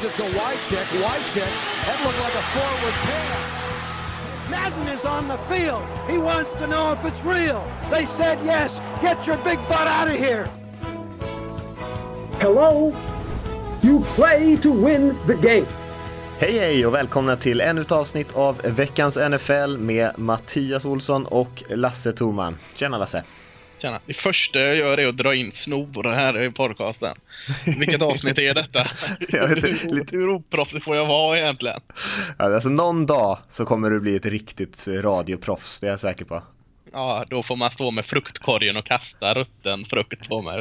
Gives it to Wycheck. Wycheck. That looked like a forward pass. Madden is on the field. He wants to know if it's real. They said yes. Get your big butt out of here. Hello? You play to win the game. Hej hej och välkomna till ännu ett avsnitt av veckans NFL med Mattias Olsson och Lasse Thorman. Tjena Lasse! Tjena. Det första jag gör är att dra in snor här i podcasten. Vilket avsnitt är detta? Jag vet hur, lite- hur oproffsig får jag vara egentligen? Ja, Alltså någon dag så kommer du bli ett riktigt radioproffs, det är jag säker på. Ja, då får man stå med fruktkorgen och kasta rutten frukt på mig.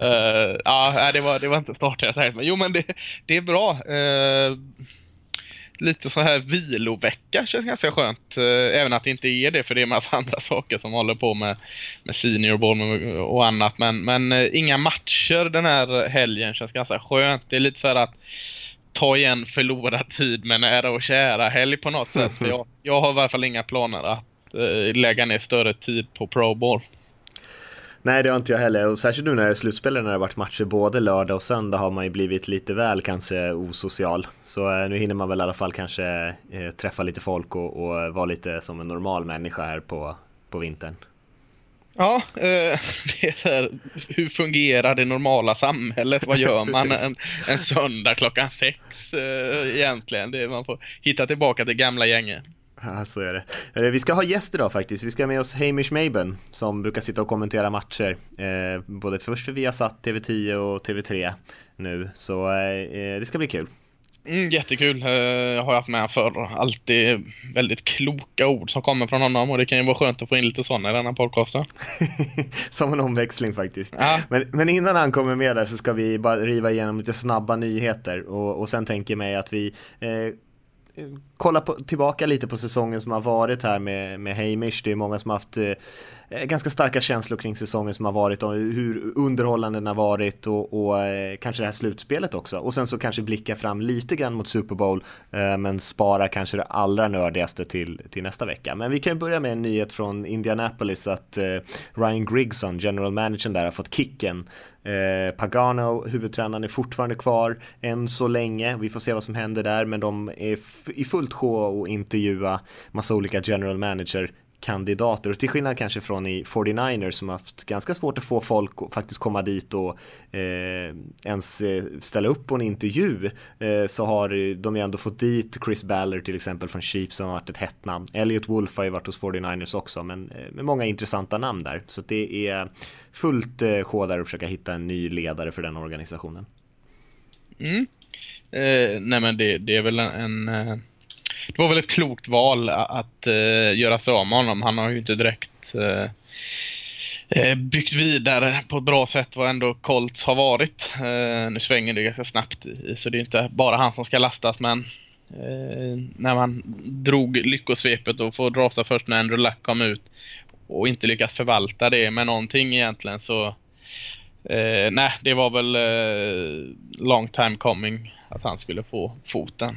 Eh, ja, det var, det var inte starten jag tänkte men Jo, men det, det är bra. Eh, lite så här vilovecka känns ganska skönt. Eh, även att det inte är det, för det är massa andra saker som håller på med, med senior bowl och annat. Men, men eh, inga matcher den här helgen känns ganska skönt. Det är lite så här att ta igen förlorad tid med nära och kära helg på något sätt. Jag, jag har i alla fall inga planer att eh, lägga ner större tid på Pro Bowl. Nej, det har inte jag heller. Och särskilt nu när det är slutspel, när det har varit matcher både lördag och söndag har man ju blivit lite väl kanske osocial. Så eh, nu hinner man väl i alla fall kanske eh, träffa lite folk och, och vara lite som en normal människa här på, på vintern. Ja, eh, det är hur fungerar det normala samhället? Vad gör man en, en söndag klockan sex eh, egentligen? Det, man får hitta tillbaka till gamla gänget. Ja, så är det. Eh, Vi ska ha gäst idag faktiskt. Vi ska ha med oss Hamish Maben som brukar sitta och kommentera matcher. Eh, både först för Viasat, TV10 och TV3 nu. Så eh, det ska bli kul. Mm, jättekul. Eh, jag har haft med förr. Alltid väldigt kloka ord som kommer från honom och det kan ju vara skönt att få in lite sådana i denna podcasten. Som en omväxling faktiskt. Ja. Men, men innan han kommer med där så ska vi bara riva igenom lite snabba nyheter och, och sen tänker jag mig att vi eh, kolla på, tillbaka lite på säsongen som har varit här med, med Hamish. Det är många som har haft eh, eh ganska starka känslor kring säsongen som har varit och hur underhållande den har varit och, och eh, kanske det här slutspelet också. Och sen så kanske blicka fram lite grann mot Super Bowl eh, men spara kanske det allra nördigaste till, till nästa vecka. Men vi kan ju börja med en nyhet från Indianapolis att eh, Ryan Grigson, general managern där, har fått kicken. Eh, Pagano, huvudtränaren, är fortfarande kvar än så länge. Vi får se vad som händer där, men de är i fullt sjå att intervjua massa olika general manager kandidater och till skillnad kanske från i 49ers som haft ganska svårt att få folk att faktiskt komma dit och eh, ens eh, ställa upp på en intervju eh, så har eh, de ju ändå fått dit Chris Baller till exempel från Chiefs som har varit ett hett namn. Elliot Wolf har ju varit hos 49ers också men eh, med många intressanta namn där så det är fullt eh, sjå där att försöka hitta en ny ledare för den organisationen. Mm. Eh, nej men det, det är väl en, en eh, det var väl ett klokt val att uh, göra sig av med honom. Han har ju inte direkt uh, byggt vidare på ett bra sätt vad ändå Colts har varit. Uh, nu svänger det ganska snabbt i, så det är inte bara han som ska lastas men när man drog lyckosvepet och får dra sig först när Andrew Luck kom ut och inte lyckas förvalta det med någonting egentligen så Eh, nej, det var väl eh, long time coming att han skulle få foten.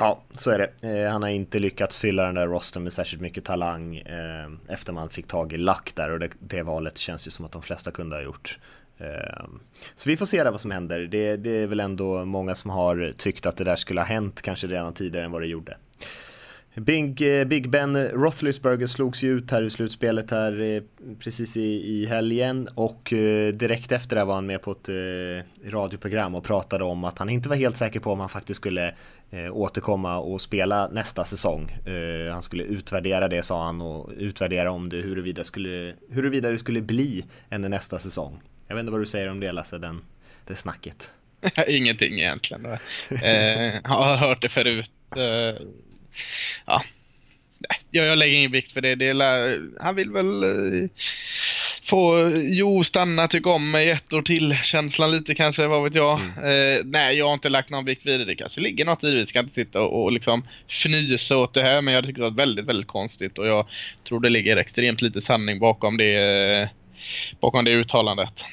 Ja, så är det. Eh, han har inte lyckats fylla den där rosten med särskilt mycket talang eh, efter man fick tag i Luck där och det, det valet känns ju som att de flesta kunde ha gjort. Eh, så vi får se där vad som händer. Det, det är väl ändå många som har tyckt att det där skulle ha hänt kanske redan tidigare än vad det gjorde. Big, Big Ben Roethlisberger slogs ju ut här i slutspelet här precis i, i helgen och direkt efter det var han med på ett radioprogram och pratade om att han inte var helt säker på om han faktiskt skulle eh, återkomma och spela nästa säsong. Eh, han skulle utvärdera det sa han och utvärdera om det huruvida, skulle, huruvida det skulle bli en nästa säsong. Jag vet inte vad du säger om det Lasse, den, det snacket. Ingenting egentligen. Eh, har hört det förut. Eh, ja. Jag, jag lägger ingen vikt för det. det är, han vill väl eh, få Jo stanna, tycka om mig ett år till. Känslan lite kanske, vad vet jag. Eh, nej, jag har inte lagt någon vikt vid det. Det kanske ligger något i det. Vi ska inte sitta och, och liksom fnysa åt det här. Men jag tycker det var väldigt, väldigt konstigt. Och jag tror det ligger extremt lite sanning bakom det, bakom det uttalandet.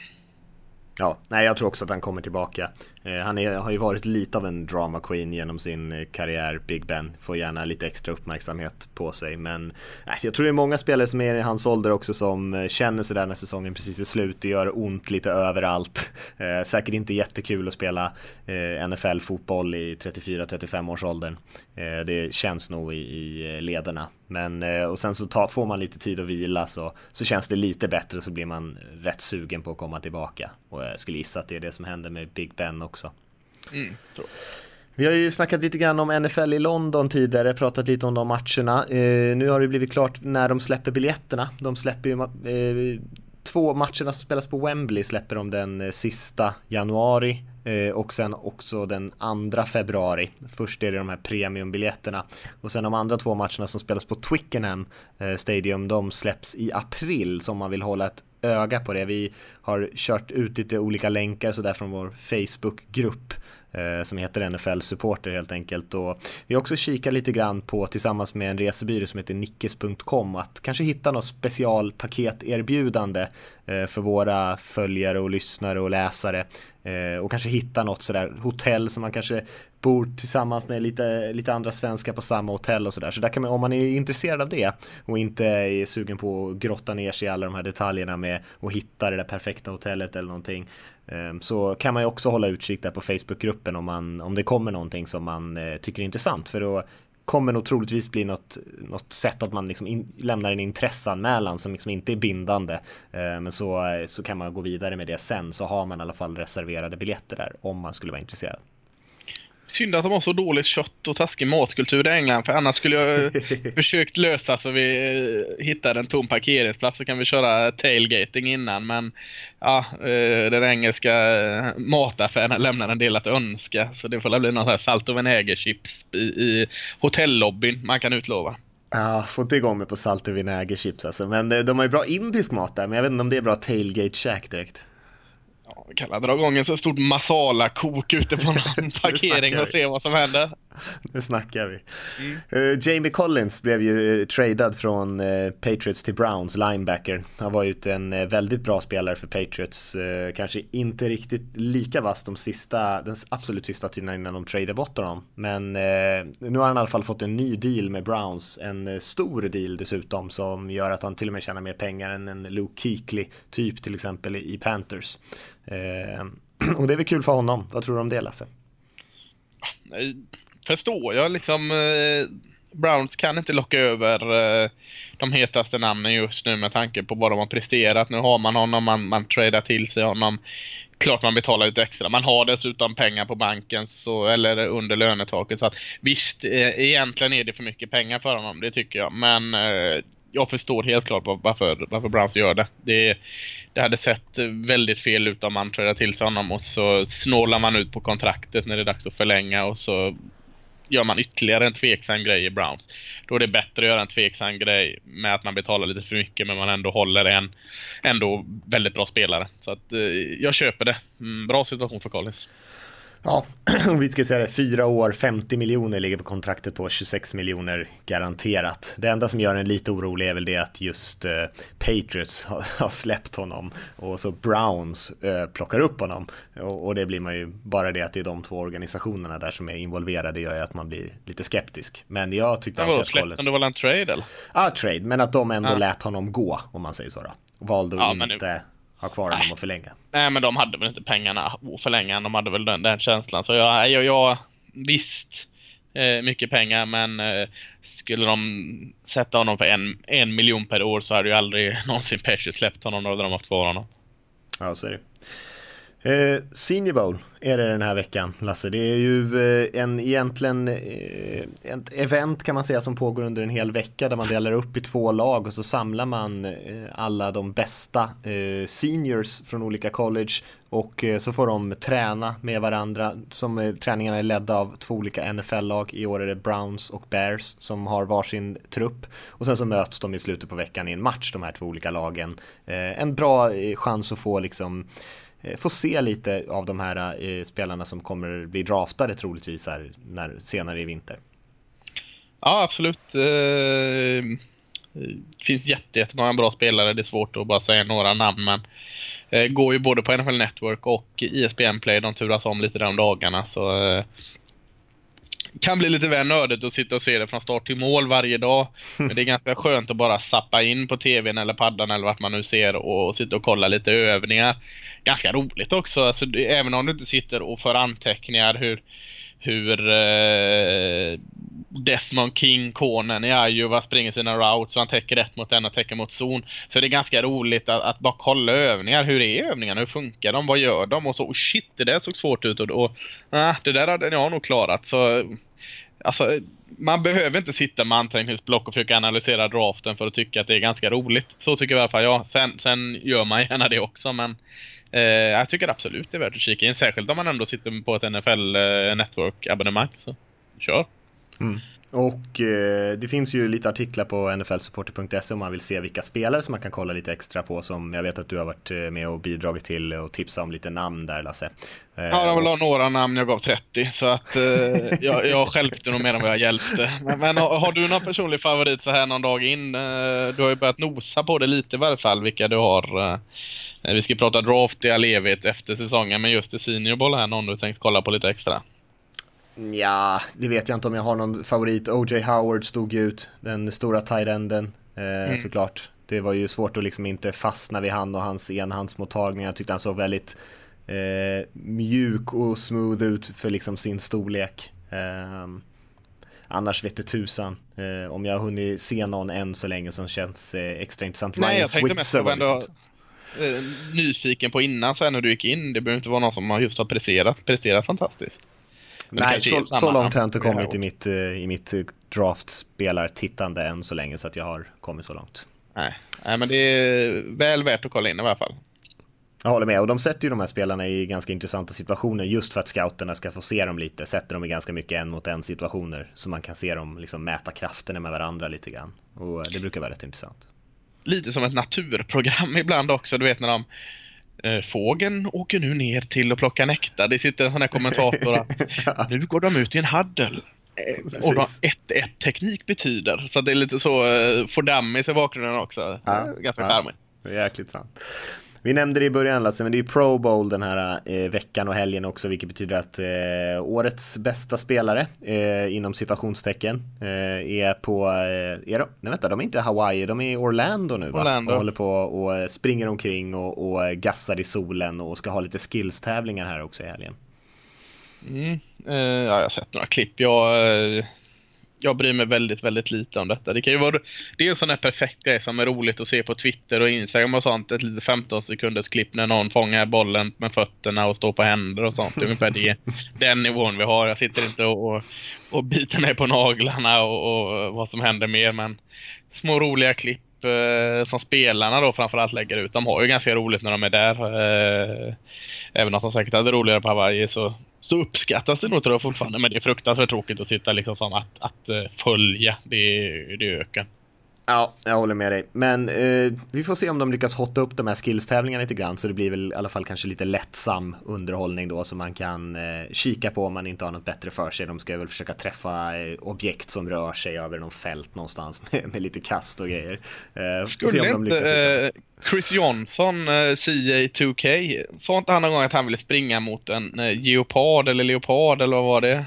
Ja, nej jag tror också att han kommer tillbaka. Eh, han är, har ju varit lite av en drama queen genom sin eh, karriär, Big Ben. Får gärna lite extra uppmärksamhet på sig. Men äh, jag tror det är många spelare som är i hans ålder också som känner sådär när säsongen precis är slut. Det gör ont lite överallt. Eh, säkert inte jättekul att spela eh, NFL-fotboll i 34-35 års åldern. Eh, det känns nog i, i lederna. Men och sen så tar, får man lite tid att vila så, så känns det lite bättre så blir man rätt sugen på att komma tillbaka. Och jag skulle gissa att det är det som händer med Big Ben också. Mm, vi har ju snackat lite grann om NFL i London tidigare, pratat lite om de matcherna. Eh, nu har det blivit klart när de släpper biljetterna. De släpper ju eh, två matcherna som spelas på Wembley släpper de den eh, sista januari eh, Eh, och sen också den andra februari. Först är det de här premiumbiljetterna och sen de andra två matcherna som spelas på Twickenham eh, Stadium de släpps i april så om man vill hålla ett öga på det. Vi har kört ut lite olika länkar sådär från vår Facebookgrupp grupp Eh, som heter NFL Supporter helt enkelt. Och vi har också kikat lite grann på tillsammans med en resebyrå som heter nickes.com att kanske hitta något specialpaketerbjudande eh, för våra följare och lyssnare och läsare eh, och kanske hitta något sådär hotell som man kanske bor tillsammans med lite, lite andra svenskar på samma hotell och sådär. Så där kan man, om man är intresserad av det och inte är sugen på att grotta ner sig i alla de här detaljerna med att hitta det där perfekta hotellet eller någonting Ehm, så kan man ju också hålla utkik där på Facebookgruppen om, man, om det kommer någonting som man eh, tycker är intressant. För då kommer nog troligtvis bli något, något sätt att man liksom in, lämnar en intresseanmälan som liksom inte är bindande. Ehm, men så, så kan man gå vidare med det sen så har man i alla fall reserverade biljetter där om man skulle vara intresserad. Synd att de har så dåligt kött och taskig matkultur i England för annars skulle jag försökt lösa så vi eh, hittar en tom parkeringsplats så kan vi köra tailgating innan men ja, eh, den engelska eh, mataffären lämnar en del att önska så det får bli någon här salt och vinägerchips i, i hotellobbyn man kan utlova. Ja, får inte igång mig på salt och vinägerchips alltså. Men de har ju bra indisk mat där, men jag vet inte om det är bra tailgate-käk direkt vi kan dra igång en så stort masala-kok ute på någon parkering och se vad som händer. Nu snackar vi. Mm. Uh, Jamie Collins blev ju uh, tradad från uh, Patriots till Browns, linebacker. Han var ju en väldigt bra spelare för Patriots. kanske inte riktigt lika vass de sista, den absolut sista tiden innan de tradade bort honom. Men nu har han i alla fall fått en ny deal med Browns. En stor deal dessutom som gör att han till och med tjänar mer pengar än en Luke Kuechly typ till exempel i Panthers. och det är väl kul för honom. Vad tror du om det Lasse? Förstår jag liksom. Eh, Browns kan inte locka över eh, de hetaste namnen just nu med tanke på vad de har presterat. Nu har man honom, man, man tradar till sig honom. Klart man betalar lite extra. Man har dessutom pengar på banken så, eller under lönetaket. Så att, visst, eh, egentligen är det för mycket pengar för honom, det tycker jag. Men eh, jag förstår helt klart varför, varför Browns gör det. det. Det hade sett väldigt fel ut om man tradar till sig honom och så snålar man ut på kontraktet när det är dags att förlänga och så gör man ytterligare en tveksam grej i Browns. Då är det bättre att göra en tveksam grej med att man betalar lite för mycket men man ändå håller en ändå väldigt bra spelare. Så att eh, jag köper det. Mm, bra situation för Collins. Ja, vi ska säga det, fyra år, 50 miljoner ligger på kontraktet på 26 miljoner garanterat. Det enda som gör en lite orolig är väl det att just eh, Patriots har, har, släppt honom och så Browns eh, plockar upp honom. Och, och, det blir man ju, bara det att det är de två organisationerna där som är involverade gör ju att man blir lite skeptisk. Men jag tyckte alltid att Collins... det var en trade eller? Ja, trade, men att de ändå ja. lät honom gå, om man säger så då. Valde att ja, inte ha kvar honom och förlänga. Nej, men de hade väl inte pengarna att förlänga. De hade väl den, den känslan. Så jag, jag, jag visst, eh, mycket pengar, men eh, skulle de sätta honom för en, en miljon per år så hade ju aldrig någonsin Pesci släppt honom. Då hade de haft kvar honom. Ja, så är det. Eh, Senior Bowl är det den här veckan, Lasse. Det är ju eh, en egentligen eh, ett event kan man säga som pågår under en hel vecka där man delar upp i två lag och så samlar man eh, alla de bästa eh, seniors från olika college och eh, så får de träna med varandra. Som eh, träningarna är ledda av två olika NFL-lag. I år är det Browns och Bears som har varsin trupp och sen så möts de i slutet på veckan i en match, de här två olika lagen. Eh, en bra eh, chans att få liksom Eh, Eh, få se lite av de här eh, spelarna som kommer bli draftade troligtvis här när, senare i vinter. Ja, absolut. Eh, det finns jättemånga bra spelare, det är svårt att bara säga några namn men går ju både på NFL Network och ISBN Play, de turas om lite de dagarna så kan bli lite väl nördigt att sitta och se det från start till mål varje dag. Men det är ganska skönt att bara sappa in på tvn eller paddan eller vart man nu ser och sitta och kolla lite övningar. Ganska roligt också, alltså, även om du inte sitter och för anteckningar hur hur eh, Desmond King, konen i Iowa, springer sina routes och han täcker rätt mot den och täcker mot zon. Så det är ganska roligt att, att bara kolla övningar. Hur är övningarna? Hur funkar de? Vad gör de? Och så, oh shit, det där såg svårt ut och, och ah, det där hade jag nog klarat. Så Alltså, man behöver inte sitta med anteckningsblock och försöka analysera draften för att tycka att det är ganska roligt. Så tycker i alla fall jag. Sen, sen gör man gärna det också men eh, jag tycker absolut det är värt att kika in. Särskilt om man ändå sitter på ett NFL eh, Network abonnemang. Så kör! Mm. Och eh, det finns ju lite artiklar på nflsupporter.se om man vill se vilka spelare som man kan kolla lite extra på som jag vet att du har varit eh, med och bidragit till och tipsat om lite namn där Lasse. Eh, ja, det var några namn jag gav 30 så att eh, jag, jag hjälpte nog mer än vad jag hjälpte. Men, men har, du någon personlig favorit så här någon dag in? Eh, du har ju börjat nosa på det lite i varje fall vilka du har. Eh, vi ska prata draft i all evighet efter säsongen men just i seniorboll här någon du tänkt kolla på lite extra? Ja, det vet jag inte om jag har någon favorit. O.J. Howard stod ut, den stora tight-enden eh, mm. såklart. Det var ju svårt att liksom inte fastna vid han och hans enhandsmottagning. Jag tyckte han såg väldigt eh, mjuk och smooth ut för liksom sin storlek. Eh, annars vete tusan eh, om jag har hunnit se någon än så länge som känns eh, extra intressant. Nej, Ryan jag tänkte mest på ändå eh, nyfiken på innan sen när du gick in. Det behöver inte vara någon som just har presterat, presterat fantastiskt. Nej, så, så, långt har jag inte kommit i mitt, eh, i mitt eh, draftspelartittande än så länge så att jag har kommit så långt. Nej. Nej, men det är väl värt att kolla in i alla fall. Jag håller med och de sätter ju de här spelarna i ganska intressanta situationer just för att scouterna ska få se dem lite. Sätter dem i ganska mycket en mot en situationer så man kan se dem liksom mäta krafterna med varandra lite grann. Och det brukar vara rätt intressant. Lite som ett naturprogram ibland också, du vet när de Eh, fågeln åker nu ner till att plocka nektar. Det sitter en sån här kommentator att nu går de ut i en haddel. Eh, och vad 1-1 teknik betyder. Så det är lite så, eh, får dammis i bakgrunden också. Ja, Ganska charmigt. Ja, jäkligt sant. Vi nämnde det i början Lasse, men det är Pro Bowl den här eh, veckan och helgen också, vilket betyder att eh, årets bästa spelare eh, inom citationstecken eh, är på, eh, är de, nej vänta, de är inte Hawaii, de är i Orlando nu va? Orlando. Och håller på och eh, springer omkring och, och gassar i solen och ska ha lite skills-tävlingar här också i helgen. Mm, ja, jag har sett några klipp. Jag jag bryr mig väldigt, väldigt lite om detta. Det kan ju vara det är en sån här perfekt grej som är roligt att se på Twitter och Instagram och sånt. Ett litet 15 sekunders klipp när någon fångar bollen med fötterna och står på händer och sånt. Det är ungefär det, den nivån vi har. Jag sitter inte och, och, och biter mig på naglarna och, och, vad som händer mer. Men små roliga klipp eh, som spelarna då framförallt lägger ut. De har ju ganska roligt när de är där. Eh, även om de säkert hade roligare på Hawaii så så uppskattas det nog tror jag fortfarande. Men det är fruktansvärt tråkigt att sitta liksom som att, att eh, följa. Det, det är öken. Ja, jag håller med dig. Men eh, vi får se om de lyckas hotta upp de här skillstävlingarna lite grann så det blir väl i alla fall kanske lite lättsam underhållning då som man kan eh, kika på om man inte har något bättre för sig. De ska väl försöka träffa eh, objekt som rör sig över någon fält någonstans med, med lite kast och grejer. Eh, Skulle inte eh, Chris Johnson, eh, CA2K, sa inte han någon gång att han ville springa mot en geopard eller leopard eller vad var det?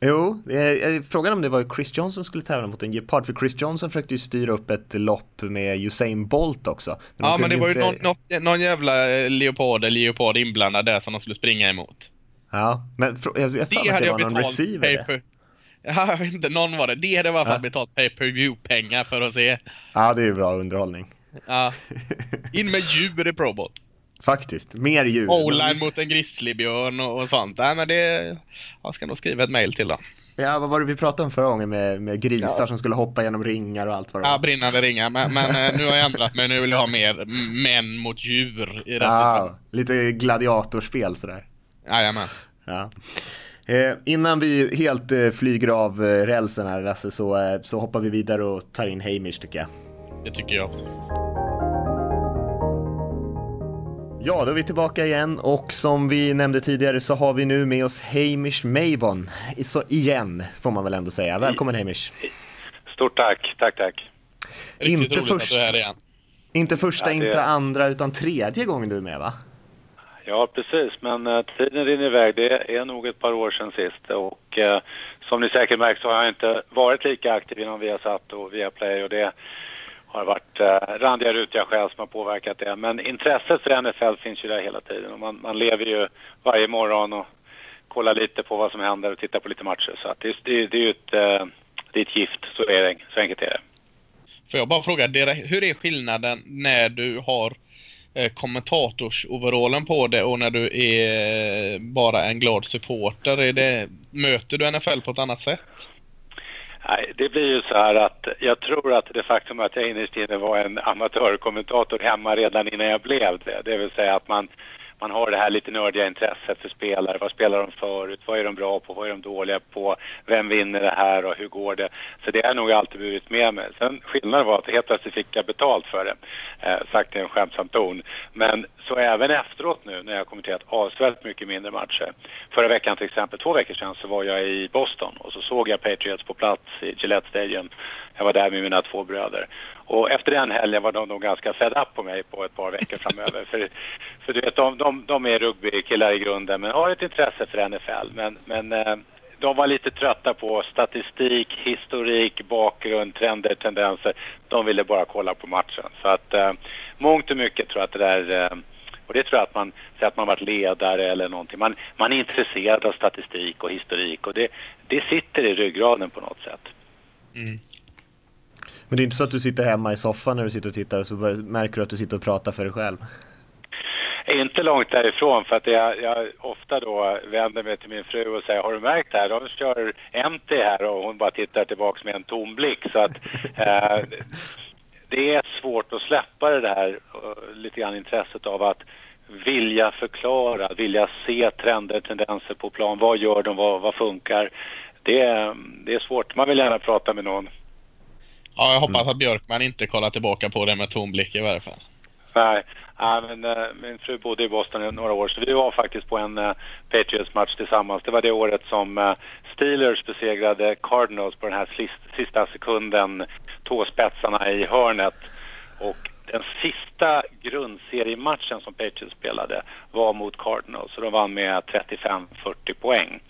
Jo, eh, frågan om det var Chris Johnson skulle tävla mot en gepard, för Chris Johnson försökte ju styra upp ett lopp med Usain Bolt också. Men ja, men det var ju inte... någon, någon, jävla eh, leopard eller leopard inblandad där som de skulle springa emot. Ja, men jag, jag det hade att det jag var någon receiver paper. Ja, jag vet inte, någon var det. Det hade i alla fall ja. betalt pay per view pengar för att se. Ja, det är ju bra underhållning. Ja. In med djur i Pro Bowl. Faktiskt, mer djur. O-line mot en grizzlybjörn och, och sånt. Nej, men det, jag ska nog skriva ett mail till dem. Ja, vad var det vi pratade om förra gången med, med grisar ja. som skulle hoppa genom ringar och allt vad det var? Ja, brinnande ringar. Men, men eh, nu har jag ändrat mig. Nu vill jag ha mer män mot djur i ja, Lite gladiatorspel sådär. Jajamän. Ja. Eh, innan vi helt eh, flyger av eh, rälsen här Lasse så, så hoppar vi vidare och tar in Hamish tycker jag. Det tycker jag också. Ja, då är vi tillbaka igen och som vi nämnde tidigare så har vi nu med oss Hamish Mavon. Så igen, får man väl ändå säga. Välkommen Hamish! Stort tack, tack, tack! Riktigt Inte först- att du är här igen. Inte första, Ja, det- inte andra, utan tredje gången du är med va? Ja, precis. Men eh, tiden rinner iväg. Det är nog ett par år sedan sist. Och eh, som ni säkert märkt så har jag inte varit lika aktiv inom Viasat och Viaplay och det har varit eh, randiga rutiga skäl som har påverkat det. Men intresset för NFL finns ju där hela tiden och man, man lever ju varje morgon och kollar lite på vad som händer och tittar på lite matcher. Så att det, det, det är ju ett, eh, det är ett gift, så är det. Så enkelt är det. Får jag bara fråga, direkt, hur är skillnaden när du har eh, kommentatorsoverallen på dig och när du är eh, bara en glad supporter? Är det, möter du NFL på ett annat sätt? Nej, det blir ju så här att jag tror att det faktum att jag innerst inne var en amatörkommentator hemma redan innan jag blev det. Det vill säga att man, man har det här lite nördiga intresset för spelare. Vad spelar de förut? Vad är de bra på? Vad är de dåliga på? Vem vinner det här och hur går det? Så det har jag nog alltid burit med mig. Sen skillnaden var att helt plötsligt fick jag betalt för det. Eh, sagt i en skämtsam ton. Men så även efteråt nu när jag har kommenterat avsevärt mycket mindre matcher. Förra veckan till exempel, två veckor sedan, så var jag i Boston och så såg jag Patriots på plats i Gillette Stadium. Jag var där med mina två bröder. Och efter den helgen var de nog ganska fed up på mig på ett par veckor framöver. för, för du vet, de, de, de är rugbykillar i grunden men har ett intresse för NFL. Men, men eh, de var lite trötta på statistik, historik, bakgrund, trender, tendenser. De ville bara kolla på matchen. Så att eh, mångt och mycket tror jag att det där eh, och det tror jag att man säger att man varit ledare eller någonting. Man, man är intresserad av statistik och historik och det, det sitter i ryggraden på något sätt. Mm. Men det är inte så att du sitter hemma i soffan när du sitter och tittar och så märker du att du sitter och pratar för dig själv? Inte långt därifrån för att jag, jag ofta då vänder mig till min fru och säger har du märkt det här? De kör empty här och hon bara tittar tillbaks med en tom blick. Så att eh, det är svårt att släppa det där eh, lite grann intresset av att vilja förklara, vilja se trender, tendenser på plan. Vad gör de? Vad, vad funkar? Det, är- det är svårt. Man vill gärna prata med någon. Ja, jag hoppas att Björkman inte kollar tillbaka på det med tom blick i varje fall. Nej, ja, men, eh, min fru bodde i Boston i några år så vi var faktiskt på en uh, Patriots-match tillsammans. Det var det året som eh, Steelers besegrade Cardinals på den här sista sekunden, tåspetsarna i hörnet. Och den sista grundseriematchen som Patriots spelade var mot Cardinals och de vann med 35-40 poäng.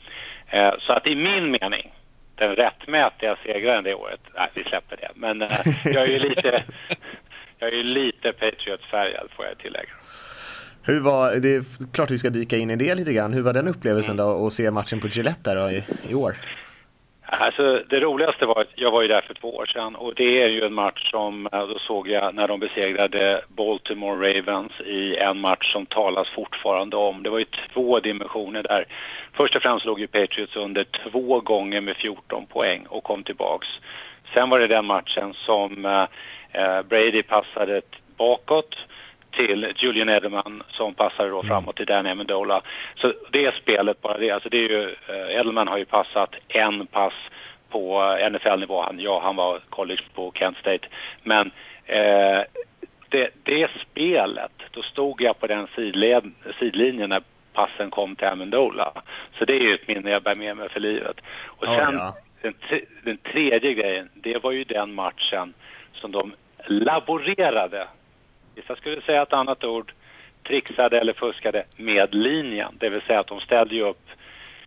Eh, så att i min mening den rättmätiga segraren det året, nej vi släpper det. Men eh, jag är ju lite, jag är lite Patriots-färgad får jag tillägga. Hur var, det är klart vi ska dyka in i det lite grann. Hur var den upplevelsen då att se matchen på Gillette där då i, i år? Alltså, det roligaste var att jag var ju där för två år sedan och det är ju en match som då såg jag när de besegrade Baltimore Ravens i en match som talas fortfarande om. Det var ju två dimensioner där. Först och främst låg ju Patriots under två gånger med 14 poäng och kom tillbaks. Sen var det den matchen som eh, eh Brady passade bakåt till Julian Edelman som passade då framåt till Danny Amendola. Så det spelet bara det, alltså det är ju, eh, Edelman har ju passat en pass på eh, NFL-nivå. Han, ja, han var college på Kent State. Men eh, det, det spelet, då stod jag på den sidled, sidlinjen när passen kom till Amendola. Så det är ju ett minne jag bär med mig för livet. Och Ja, sen ja. den, den tredje grejen, det var ju den matchen som de laborerade, vissa skulle säga ett annat ord, trixade eller fuskade med linjen. Det vill säga att de ställde ju upp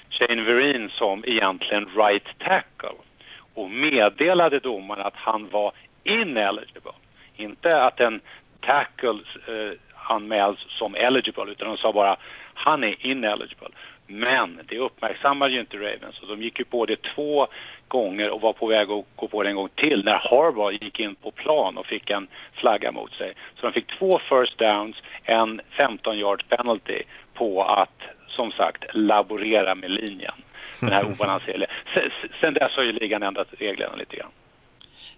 Shane Vereen som egentligen right tackle och meddelade domaren att han var ineligible. Inte att en tackle eh, anmäls som eligible utan de sa bara han är ineligible. Men det uppmärksammade ju inte Ravens och de gick ju på det två gånger och var på väg att gå på det en gång till när Harbaugh gick in på plan och fick en flagga mot sig. Så de fick två first downs, en 15 yards penalty på att som sagt laborera med linjen. Den här obalanserade. Sen, dess har ju ligan ändrat reglerna lite grann.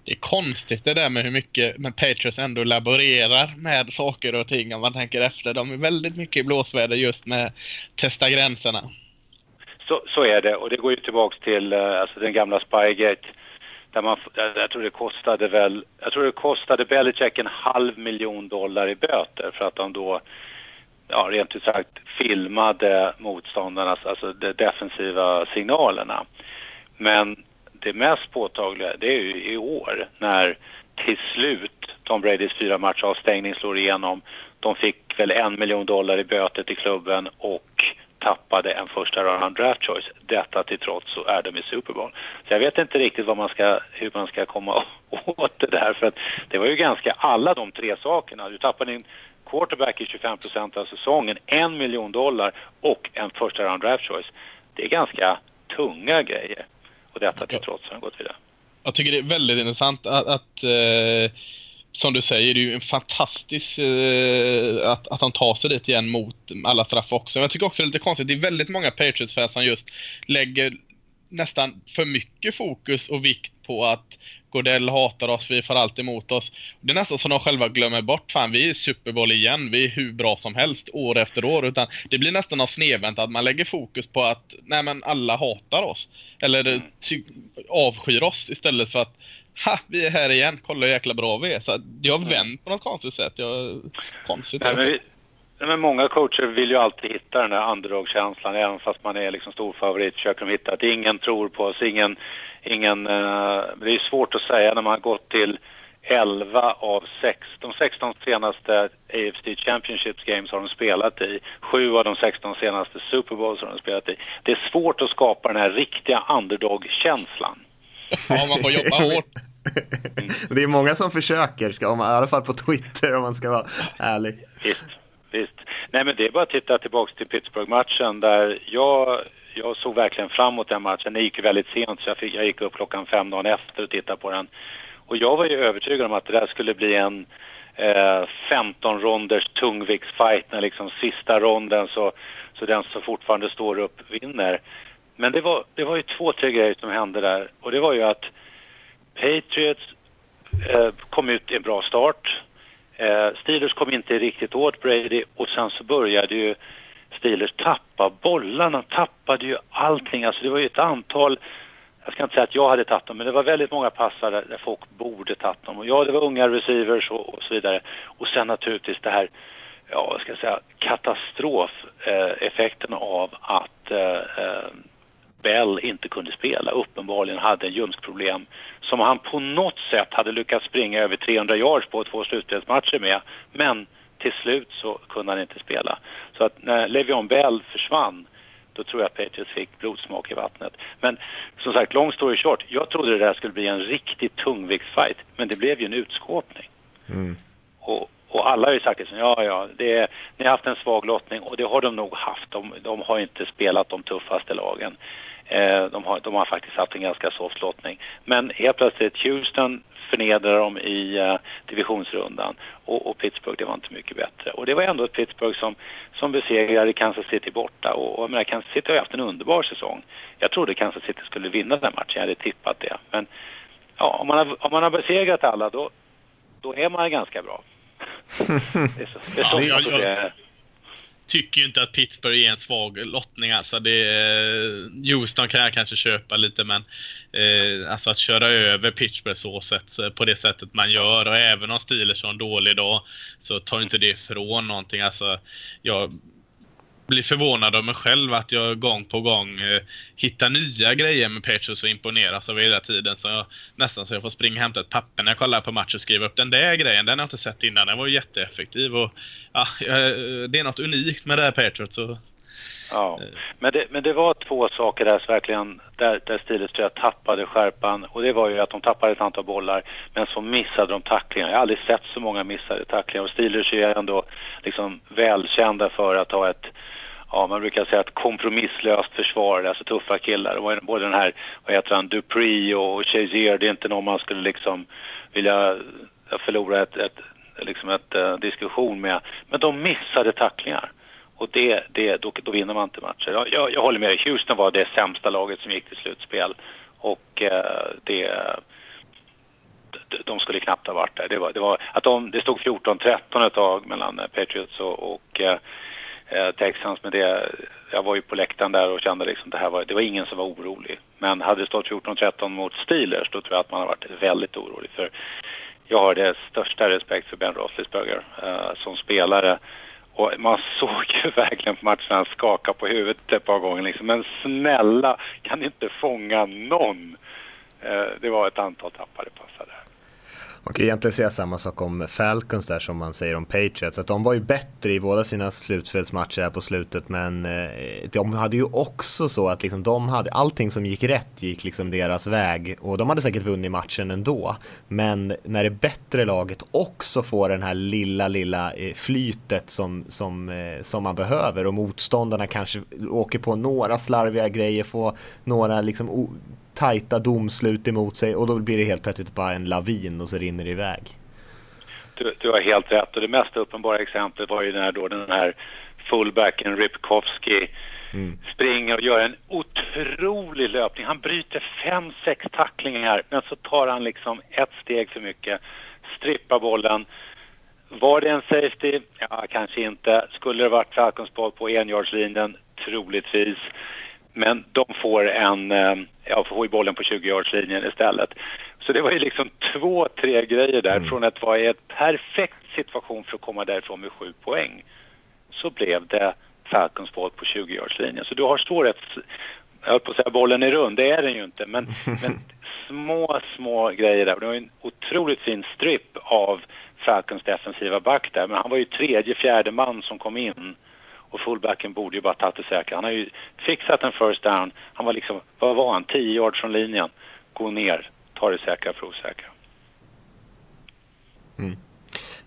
Det är konstigt det där med hur mycket men Patriots ändå laborerar med saker och ting om man tänker efter. De är väldigt mycket i blåsväder just med testa gränserna. Så, så är det och det går ju tillbaks till eh, alltså den gamla Spygate. Där man, jag, jag tror det kostade väl, jag tror det kostade Belichick en halv miljon dollar i böter för att de då, ja rent ut sagt filmade motståndarnas, alltså de defensiva signalerna. Men det mest påtagliga det är ju i år när till slut Tom Bradys fyra matchers avstängning slår igenom. De fick väl en miljon dollar i böter till klubben och tappade en första round draft choice. Detta till trots så är de i Super Bowl. Så jag vet inte riktigt vad man ska, hur man ska komma åt det där för att det var ju ganska alla de tre sakerna. Du tappade din quarterback i 25 procent av säsongen, en miljon dollar och en första round draft choice. Det är ganska tunga grejer och detta till trots har de gått vidare. Jag tycker det är väldigt intressant att, att eh, som du säger, det är ju en fantastisk eh, att, att han tar sig dit igen mot alla straff också. Men jag tycker också det är lite konstigt, det är väldigt många Patriots-fans som just lägger nästan för mycket fokus och vikt på att Gordell hatar oss, vi får allt emot oss. Det är nästan som de själva glömmer bort, fan vi är Super Bowl igen, vi är hur bra som helst år efter år. Utan det blir nästan något snedvänt att man lägger fokus på att nej men alla hatar oss. Eller mm. avskyr oss istället för att ha, vi är här igen, kolla hur jäkla bra vi är. Så det har vänt på något konstigt sätt. Jag, konstigt. Nej, men, många coacher vill ju alltid hitta den där underdog-känslan, även fast man är liksom stor favorit försöker de hitta att ingen tror på oss, ingen, ingen, uh, det är svårt att säga när man har gått till 11 av 6, de 16 senaste AFC Championships Games har de spelat i. Sju av de 16 senaste Super Bowls har de spelat i. Det är svårt att skapa den här riktiga underdog-känslan. Ja, man får jobba hårt. Mm. Det är många som försöker, ska man, i alla fall på Twitter om man ska vara ärlig. Visst. Nej men det är bara att titta tillbaka till Pittsburgh-matchen där jag, jag såg verkligen fram emot den matchen. Den gick väldigt sent så jag, fick, jag gick upp klockan fem dagen efter och tittade på den. Och jag var ju övertygad om att det där skulle bli en eh, 15 ronders tungviktsfight när liksom sista ronden så, så den som fortfarande står upp vinner. Men det var, det var ju två, tre grejer som hände där och det var ju att Patriots eh, kom ut i en bra start. Eh, Steelers kom inte riktigt åt Brady och sen så började ju Steelers tappa bollarna, tappade ju allting. Alltså det var ju ett antal, jag ska inte säga att jag hade tagit dem, men det var väldigt många passar där, där folk borde tagit dem. Och ja, det var unga receivers och, och så vidare. Och sen naturligtvis det här, ja, vad ska jag säga, katastrofeffekten eh, av att eh, eh Bell inte kunde spela, uppenbarligen hade en ljumskproblem som han på något sätt hade lyckats springa över 300 yards på två slutspelsmatcher med. Men till slut så kunde han inte spela. Så att när Le'Veon Bell försvann då tror jag att Patriots fick blodsmak i vattnet. Men som sagt, long story short, jag trodde det där skulle bli en riktigt tungviktsfight, men det blev ju en utskåpning. Mm. Och, och, alla har ju sagt liksom, ja, ja, det ni har haft en svag lottning och det har de nog haft. De, de har inte spelat de tuffaste lagen. Eh, de, har, de har faktiskt haft en ganska soft lottning. Men helt plötsligt Houston förnedrar dem i uh, divisionsrundan och, och, Pittsburgh det var inte mycket bättre. Och det var ändå ett Pittsburgh som, som besegrade Kansas City borta och, och menar, Kansas City har haft en underbar säsong. Jag trodde Kansas City skulle vinna den matchen, jag hade tippat det. Men ja, om man har, om man har besegrat alla då, då är man ganska bra. det är så, det är så ja, jag, jag, tycker ju inte att Pittsburgh är en svag lottning. Alltså det, eh, Houston kan jag kanske köpa lite men eh, alltså att köra över Pittsburgh så sätt, eh, på det sättet man gör och även om Steelers har en dålig dag så tar inte det ifrån någonting. Alltså, jag blir förvånad av mig själv att jag gång på gång eh, hittar nya grejer med Patriots och imponeras av hela tiden. Så jag, nästan så jag får springa och hämta ett papper när jag kollar på match och skriva upp den där grejen. Den har jag inte sett innan. Den var jätteeffektiv och ja, eh, det är något unikt med det här Patriots. Och, Ja, men det, men det var två saker där verkligen där, där Steelers tror jag tappade skärpan och det var ju att de tappade ett antal bollar men så missade de tacklingar. Jag har aldrig sett så många missade tacklingar och Steelers är ju ändå liksom välkända för att ha ett ja, man brukar säga ett kompromisslöst försvar, alltså tuffa killar. Både den här, vad heter han, Dupree och Chazier, det är inte någon man skulle liksom vilja förlora ett, ett liksom ett uh, diskussion med. Men de missade tacklingar. Och det, det, då, då vinner man inte matcher. Jag, jag, jag håller med dig, Houston var det sämsta laget som gick till slutspel. Och uh, det de skulle knappt ha varit där. Det, var, det, var, att de, det stod 14-13 ett tag mellan Patriots och, och eh, eh, Texans. Men det, jag var ju på läktaren där och kände liksom det här var, det var ingen som var orolig. Men hade det stått 14-13 mot Steelers då tror jag att man har varit väldigt orolig. För jag har det största respekt för Ben Roethlisberger eh, som spelare. Och man såg ju verkligen på matchen han skaka på huvudet ett par gånger liksom. Men snälla, kan inte fånga någon? Eh, det var ett antal tappade passar. Man kan egentligen säga samma sak om Falcons där som man säger om Patriots. Att de var ju bättre i båda sina slutspelsmatcher här på slutet men eh, de hade ju också så att liksom de hade allting som gick rätt gick liksom deras väg och de hade säkert vunnit matchen ändå. Men när det bättre laget också får den här lilla, lilla eh, flytet som, som, eh, som man behöver och motståndarna kanske åker på några slarviga grejer, får några liksom tajta domslut emot sig och då blir det helt plötsligt bara en lavin och så rinner det iväg. Du, du har helt rätt och det mest uppenbara exemplet var ju när då den här fullbacken Ripkowski mm. springer och gör en otrolig löpning. Han bryter fem, sex tacklingar men så tar han liksom ett steg för mycket, strippar bollen. Var det en safety? Ja, kanske inte. Skulle det varit Falcons boll på enjardslinjen? Troligtvis. Men de får en, eh, ja, får bollen på 20-yardslinjen istället. Så det var ju liksom två, tre grejer där. Mm. Från att vara i en perfekt situation för att komma därifrån med sju poäng så blev det Falcons boll på 20-yardslinjen. Så du har svårhet, jag höll på att säga bollen är rund, det är den ju inte, men, men små, små grejer där. Det var en otroligt fin strip av Falcons defensiva back där, men han var ju tredje, fjärde man som kom in och fullbacken borde ju bara tagit det säkra. Han har ju fixat en first down. Han var liksom, vad var han, 10 yards från linjen. Gå ner, ta det säkra för osäkra. Mm.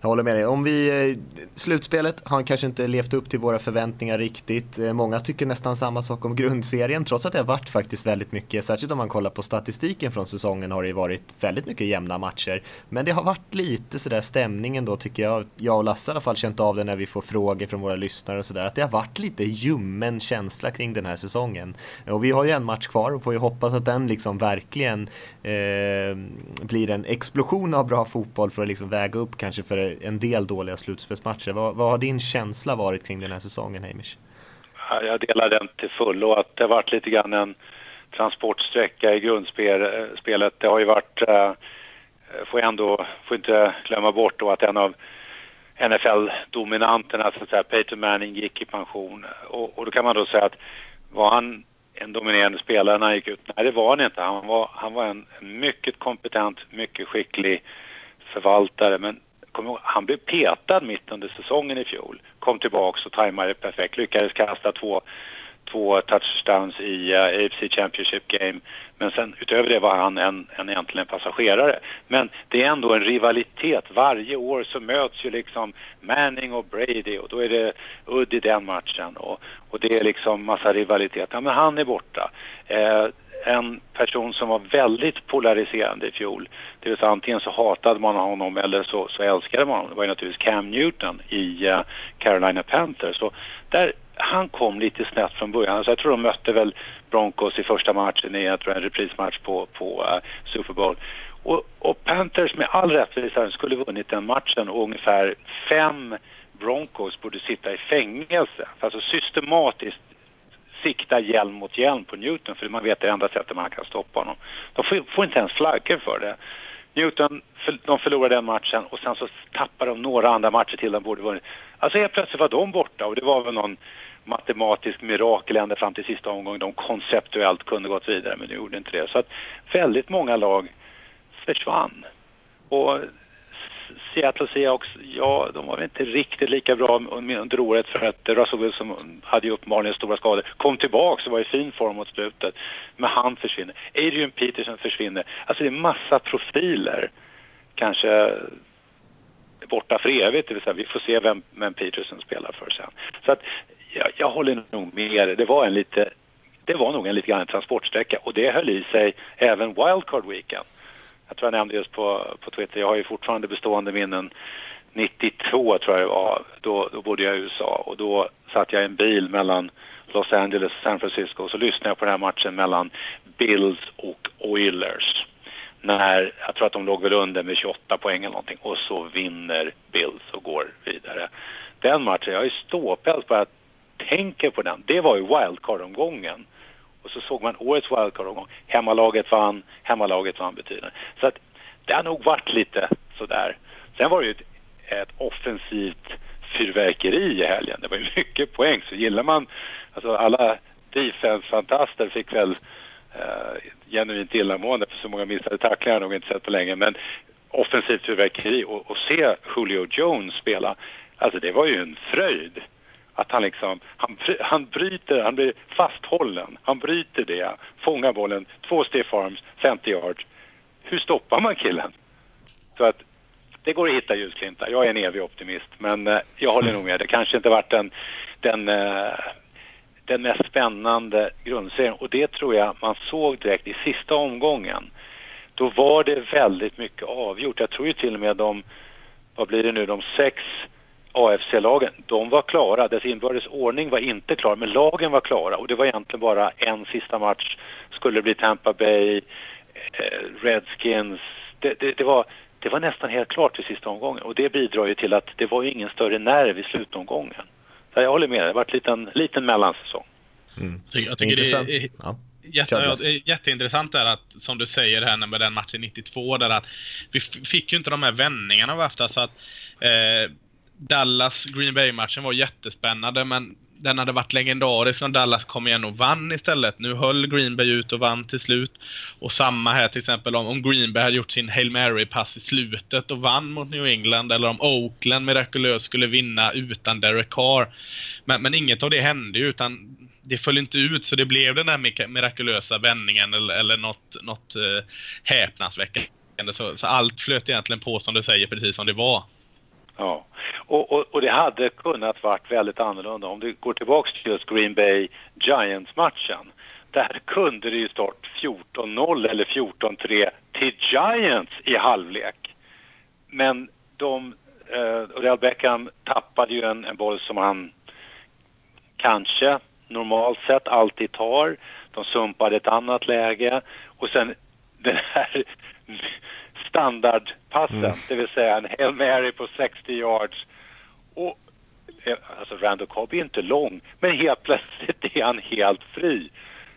Jag håller med dig. Om vi, eh, slutspelet har kanske inte levt upp till våra förväntningar riktigt. Eh, många tycker nästan samma sak om grundserien trots att det har varit faktiskt väldigt mycket, särskilt om man kollar på statistiken från säsongen har det varit väldigt mycket jämna matcher. Men det har varit lite sådär stämningen då tycker jag, jag och Lasse i alla fall känt av det när vi får frågor från våra lyssnare och sådär, att det har varit lite ljummen känsla kring den här säsongen. Eh, och vi har ju en match kvar och får ju hoppas att den liksom verkligen eh, blir en explosion av bra fotboll för att liksom väga upp kanske för en del dåliga slutspelsmatcher. Vad, vad har din känsla varit kring den här säsongen, Hamish? Jag delar den till fullo. Att det har varit lite grann en transportsträcka i grundspelet. Eh, det har ju varit, äh, får jag ändå, får inte glömma bort då att en av NFL-dominanterna, så att säga, Peyton Manning, gick i pension. Och, och då kan man då säga att var han en dominerande spelare när han gick ut? Nej, det var han inte. Han var, han var en mycket kompetent, mycket skicklig förvaltare. Men ihåg, han blev petad mitt under säsongen i fjol. Kom tillbaks och tajmade perfekt. Lyckades kasta två, två touchdowns i eh, uh, AFC Championship Game. Men sen utöver det var han en, en egentligen passagerare. Men det är ändå en rivalitet. Varje år så möts ju liksom Manning och Brady och då är det udd i den matchen. Och, och det är liksom massa rivalitet. Ja, men han är borta. Eh, en person som var väldigt polariserande i fjol. Det vill säga antingen så hatade man honom eller så, så älskade man honom. Det var ju naturligtvis Cam Newton i uh, Carolina Panthers. Så där, han kom lite snett från början. Alltså jag tror de mötte väl Broncos i första matchen i jag tror en reprismatch på, på uh, Super Bowl. Och, och, Panthers med all rättvisa skulle vunnit den matchen och ungefär fem Broncos borde sitta i fängelse. Alltså systematiskt sikta hjälm mot hjälm på Newton för man vet det enda sättet man kan stoppa honom. De får, får inte ens flaggor för det. Newton, de förlorade den matchen och sen så tappade de några andra matcher till de borde vunnit. Alltså helt plötsligt var de borta och det var väl någon matematisk mirakel ända fram till sista omgången. De konceptuellt kunde gått vidare men de gjorde inte det. Så att väldigt många lag försvann. Och Seattle Seahawks, ja, de var inte riktigt lika bra under året för att Russell Wilson hade ju uppenbarligen stora skador. Kom tillbaka och var i fin form mot slutet. Men han försvinner. Adrian Peterson försvinner. Alltså det är massa profiler. Kanske borta för evigt, det vill säga vi får se vem, vem Peterson spelar för sen. Så att jag, jag håller nog med Det var en lite det var nog en lite grann transportsträcka och det höll i sig även wildcard weekend jag tror jag nämnde just på, på Twitter, jag har ju fortfarande bestående minnen 92 tror jag det var, då, då bodde jag i USA och då satt jag i en bil mellan Los Angeles och San Francisco och så lyssnade jag på den här matchen mellan Bills och Oilers. När, jag tror att de låg väl under med 28 poäng eller någonting och så vinner Bills och går vidare. Den matchen, jag är ståpäls bara jag tänker på den. Det var ju wildcard-omgången. Och så såg man årets wildcard-omgång. Hemmalaget vann, hemmalaget vann betydande. Så att det har nog varit lite sådär. Sen var det ju ett, ett offensivt fyrverkeri i helgen. Det var ju mycket poäng. Så gillar man, alltså alla defense-fantaster fick väl eh, genuint illamående för så många missade tacklingar har jag nog inte sett på länge. Men offensivt fyrverkeri och, och se Julio Jones spela. Alltså det var ju en fröjd. Att han liksom, han, han bryter, han blir fasthållen. Han bryter det, fångar bollen, två stiff arms, 50 yards. Hur stoppar man killen? Så att det går att hitta ljusglimtar. Jag är en evig optimist, men eh, jag håller nog med. Det kanske inte varit den, den, eh, den mest spännande grundserien och det tror jag man såg direkt i sista omgången. Då var det väldigt mycket avgjort. Jag tror ju till och med de, vad blir det nu, de sex AFC-lagen, de var klara. Dess inbördes ordning var inte klar, men lagen var klara och det var egentligen bara en sista match. Skulle det bli Tampa Bay, eh, Redskins. Det, det, det, var, det var nästan helt klart i sista omgången och det bidrar ju till att det var ju ingen större nerv i slutomgången. Så jag håller med, det har varit en liten, liten mellansäsong. Mm. Jag tycker Intressant. det är ja. Jätte, jätteintressant är att, som du säger här med den matchen 92, där att vi fick ju inte de här vändningarna vi haft. Alltså att eh, Dallas Green Bay-matchen var jättespännande, men den hade varit legendarisk om Dallas kom igen och vann istället. Nu höll Green Bay ut och vann till slut. Och samma här till exempel om, om Green Bay hade gjort sin Hail Mary-pass i slutet och vann mot New England eller om Oakland mirakulöst skulle vinna utan Derek Carr. Men, men inget av det hände ju utan det föll inte ut så det blev den här mirakulösa vändningen eller, eller något, något uh, häpnadsväckande. Så, så allt flöt egentligen på som du säger precis som det var. Ja, och, och, och, det hade kunnat varit väldigt annorlunda om du går tillbaks till just Green Bay Giants-matchen. Där kunde det ju stått 14-0 eller 14-3 till Giants i halvlek. Men de, eh, Real Beckham tappade ju en, en boll som han kanske normalt sett alltid tar. De sumpade ett annat läge och sen den här standardpassen, mm. det vill säga en Hail Mary på 60 yards. Och, eh, alltså Randall Cobb är inte lång, men helt plötsligt är han helt fri.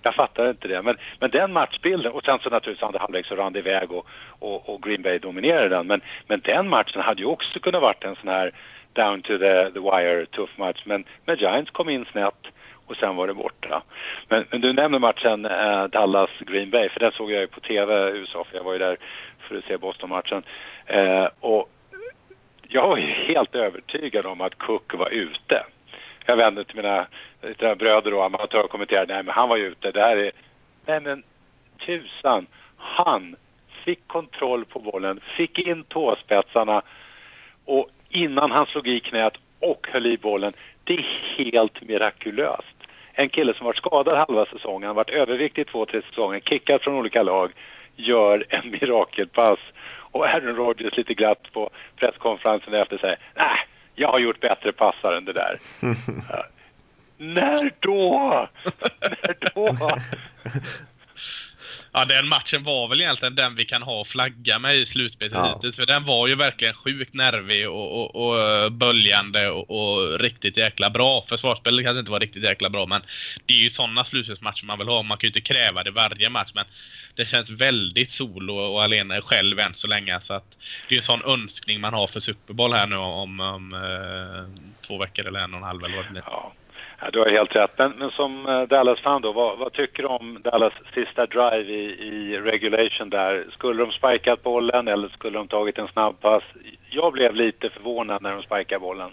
Jag fattar inte det. Men, men den matchbilden, och sen så naturligtvis andra halvlek så rann det iväg och, och, och, Green Bay dominerade den. Men, men den matchen hade ju också kunnat varit en sån här down to the, the wire tuff match. Men, men Giants kom in snett och sen var det borta. Men, men du nämner matchen eh, Dallas-Green Bay, för den såg jag ju på TV i USA, för jag var ju där för att se Boston-matchen. Eh, och jag var ju helt övertygad om att Cook var ute. Jag vände till mina, till mina bröder och amatörer och kommenterade, nej men han var ju ute, det här är... Nej men tusan, han fick kontroll på bollen, fick in tåspetsarna och innan han slog i knät och höll i bollen, det är helt mirakulöst. En kille som varit skadad halva säsongen, varit överviktig två, tre säsonger, kickad från olika lag, gör en mirakelpass. Och Aaron Rodgers lite glatt på presskonferensen efter säger, nej, jag har gjort bättre passar än det där. När då? När då? Ja, den matchen var väl egentligen den vi kan ha och flagga med i slutspelet ja. hittills. För den var ju verkligen sjukt nervig och, och, och böljande och, och, riktigt jäkla bra. Försvarsspelet kanske inte var riktigt jäkla bra, men det är ju sådana slutspelsmatcher man vill ha. Man kan ju inte kräva det varje match, men det känns väldigt solo och alena själv än så länge. Så att det är en sån önskning man har för Super Bowl här nu om, om eh, två veckor eller en och en halv eller vad det blir. Ja. Ja, du har helt rätt. Men, men som eh, Dallas-fan då, vad, vad, tycker du om Dallas sista drive i, i regulation där? Skulle de spikat bollen eller skulle de tagit en snabbpass? Jag blev lite förvånad när de spikade bollen.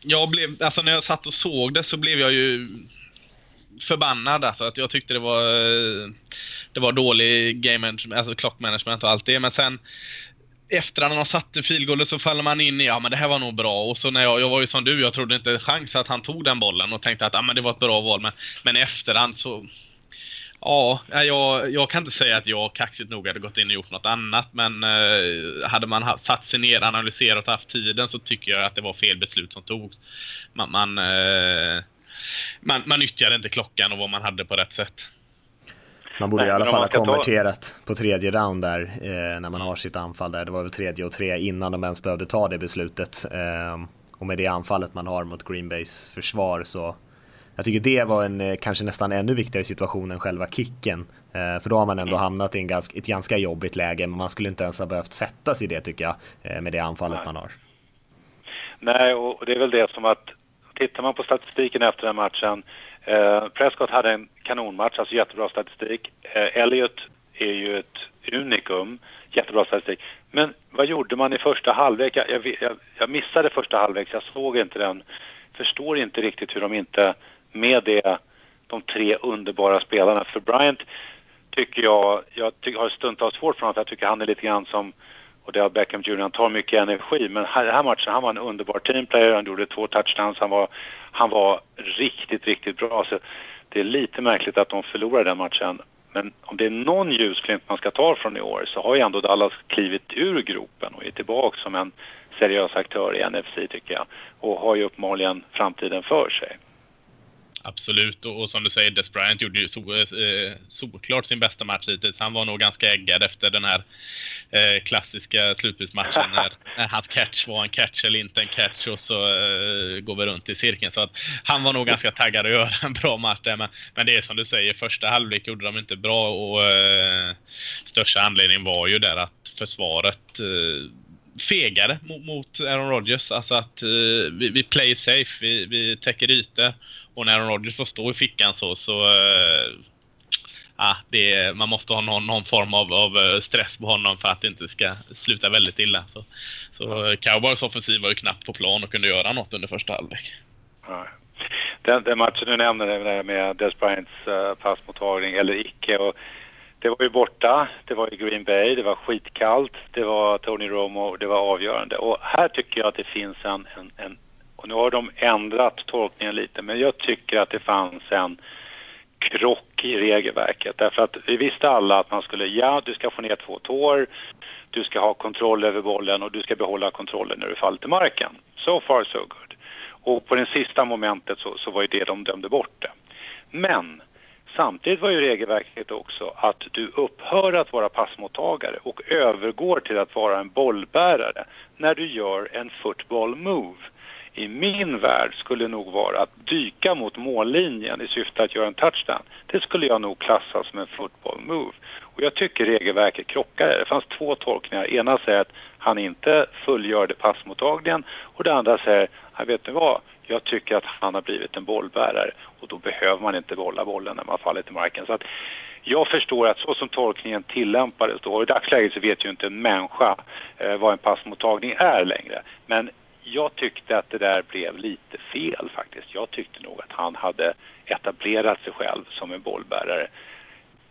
Jag blev, alltså när jag satt och såg det så blev jag ju förbannad alltså. Att jag tyckte det var, eh, det var dålig game management, alltså clock management och allt det. Men sen efter att han har satt filgolvet så faller man in i ja men det här var nog bra. Och så när jag, jag var ju som du, jag trodde inte chans att han tog den bollen och tänkte att ja, men det var ett bra val. Men, men i efterhand så Ja, jag, jag kan inte säga att jag kaxigt nog hade gått in och gjort något annat. Men eh, hade man satt sig ner, analyserat och haft tiden så tycker jag att det var fel beslut som togs. Man, man, eh, man, man nyttjade inte klockan och vad man hade på rätt sätt. Man borde Nej, i alla fall ha konverterat ta... på tredje round där eh, när man har sitt anfall där. Det var väl tredje och tre innan de ens behövde ta det beslutet. Eh, och med det anfallet man har mot Green Bays försvar så jag tycker det var en eh, kanske nästan ännu viktigare situation än själva kicken. Eh, för då har man ändå hamnat i en ganska, ett ganska jobbigt läge, men man skulle inte ens ha behövt sätta sig i det tycker jag, eh, med det anfallet Nej. man har. Nej, och det är väl det som att tittar man på statistiken efter den matchen Eh, Prescott hade en kanonmatch, alltså jättebra statistik. Eh, Elliot är ju ett unikum, jättebra statistik. Men vad gjorde man i första halvlek? Jag, jag, jag missade första halvlek, jag såg inte den. Förstår inte riktigt hur de inte med det, de tre underbara spelarna. För Bryant tycker jag, jag tycker, har stundtals svårt för honom för jag tycker han är lite grann som och det har Beckham Jr. Han tar mycket energi men här, här matchen, han var en underbar teamplayer, han gjorde två touchdowns, han var, han var riktigt, riktigt bra. Så det är lite märkligt att de förlorade den matchen. Men om det är någon ljusglimt man ska ta från i år så har ju ändå Dallas klivit ur gropen och är tillbaka som en seriös aktör i NFC tycker jag. Och har ju uppenbarligen framtiden för sig. Absolut, och, och, som du säger, Des Bryant gjorde ju so, eh, solklart sin bästa match hittills. Han var nog ganska äggad efter den här eh, klassiska slutspelsmatchen när, när hans catch var en catch eller inte en catch och så eh, går vi runt i cirkeln. Så att han var nog ganska taggad att göra en bra match där. Men, men det är som du säger, första halvlek gjorde de inte bra och eh, största anledningen var ju där att försvaret eh, fegare mot, mot Aaron Rodgers. Alltså att eh, vi, vi play safe, vi, vi täcker ytor. Och när Aaron Rodgers får stå i fickan så, så äh, ah, det, man måste ha någon, någon form av, av, eh, stress på honom för att det inte ska sluta väldigt illa. Så, så Cowboys offensiv var ju knappt på plan och kunde göra något under första halvlek. Den, den, matchen du nämner med Des Bryants uh, passmottagning eller icke. Och det var ju borta, det var i Green Bay, det var skitkallt, det var Tony Romo, det var avgörande. Och här tycker jag att det finns en, en, en och nu har de ändrat tolkningen lite, men jag tycker att det fanns en krock i regelverket. Därför att vi visste alla att man skulle, ja, du ska få ner två tår, du ska ha kontroll över bollen och du ska behålla kontrollen när du faller till marken. So far so good. Och på det sista momentet så, så var ju det de dömde bort det. Men samtidigt var ju regelverket också att du upphör att vara passmottagare och övergår till att vara en bollbärare när du gör en football move i min värld skulle nog vara att dyka mot mållinjen i syfte att göra en touchdown. Det skulle jag nog klassa som en football move. Och jag tycker regelverket krockar. Det fanns två tolkningar. Ena säger att han inte fullgörde passmottagningen och det andra säger, jag vet ni vad, jag tycker att han har blivit en bollbärare och då behöver man inte bolla bollen när man faller till marken. Så att jag förstår att så som tolkningen tillämpades då, och i dagsläget så vet ju inte en människa eh, vad en passmottagning är längre. Men jag tyckte att det där blev lite fel faktiskt. Jag tyckte nog att han hade etablerat sig själv som en bollbärare.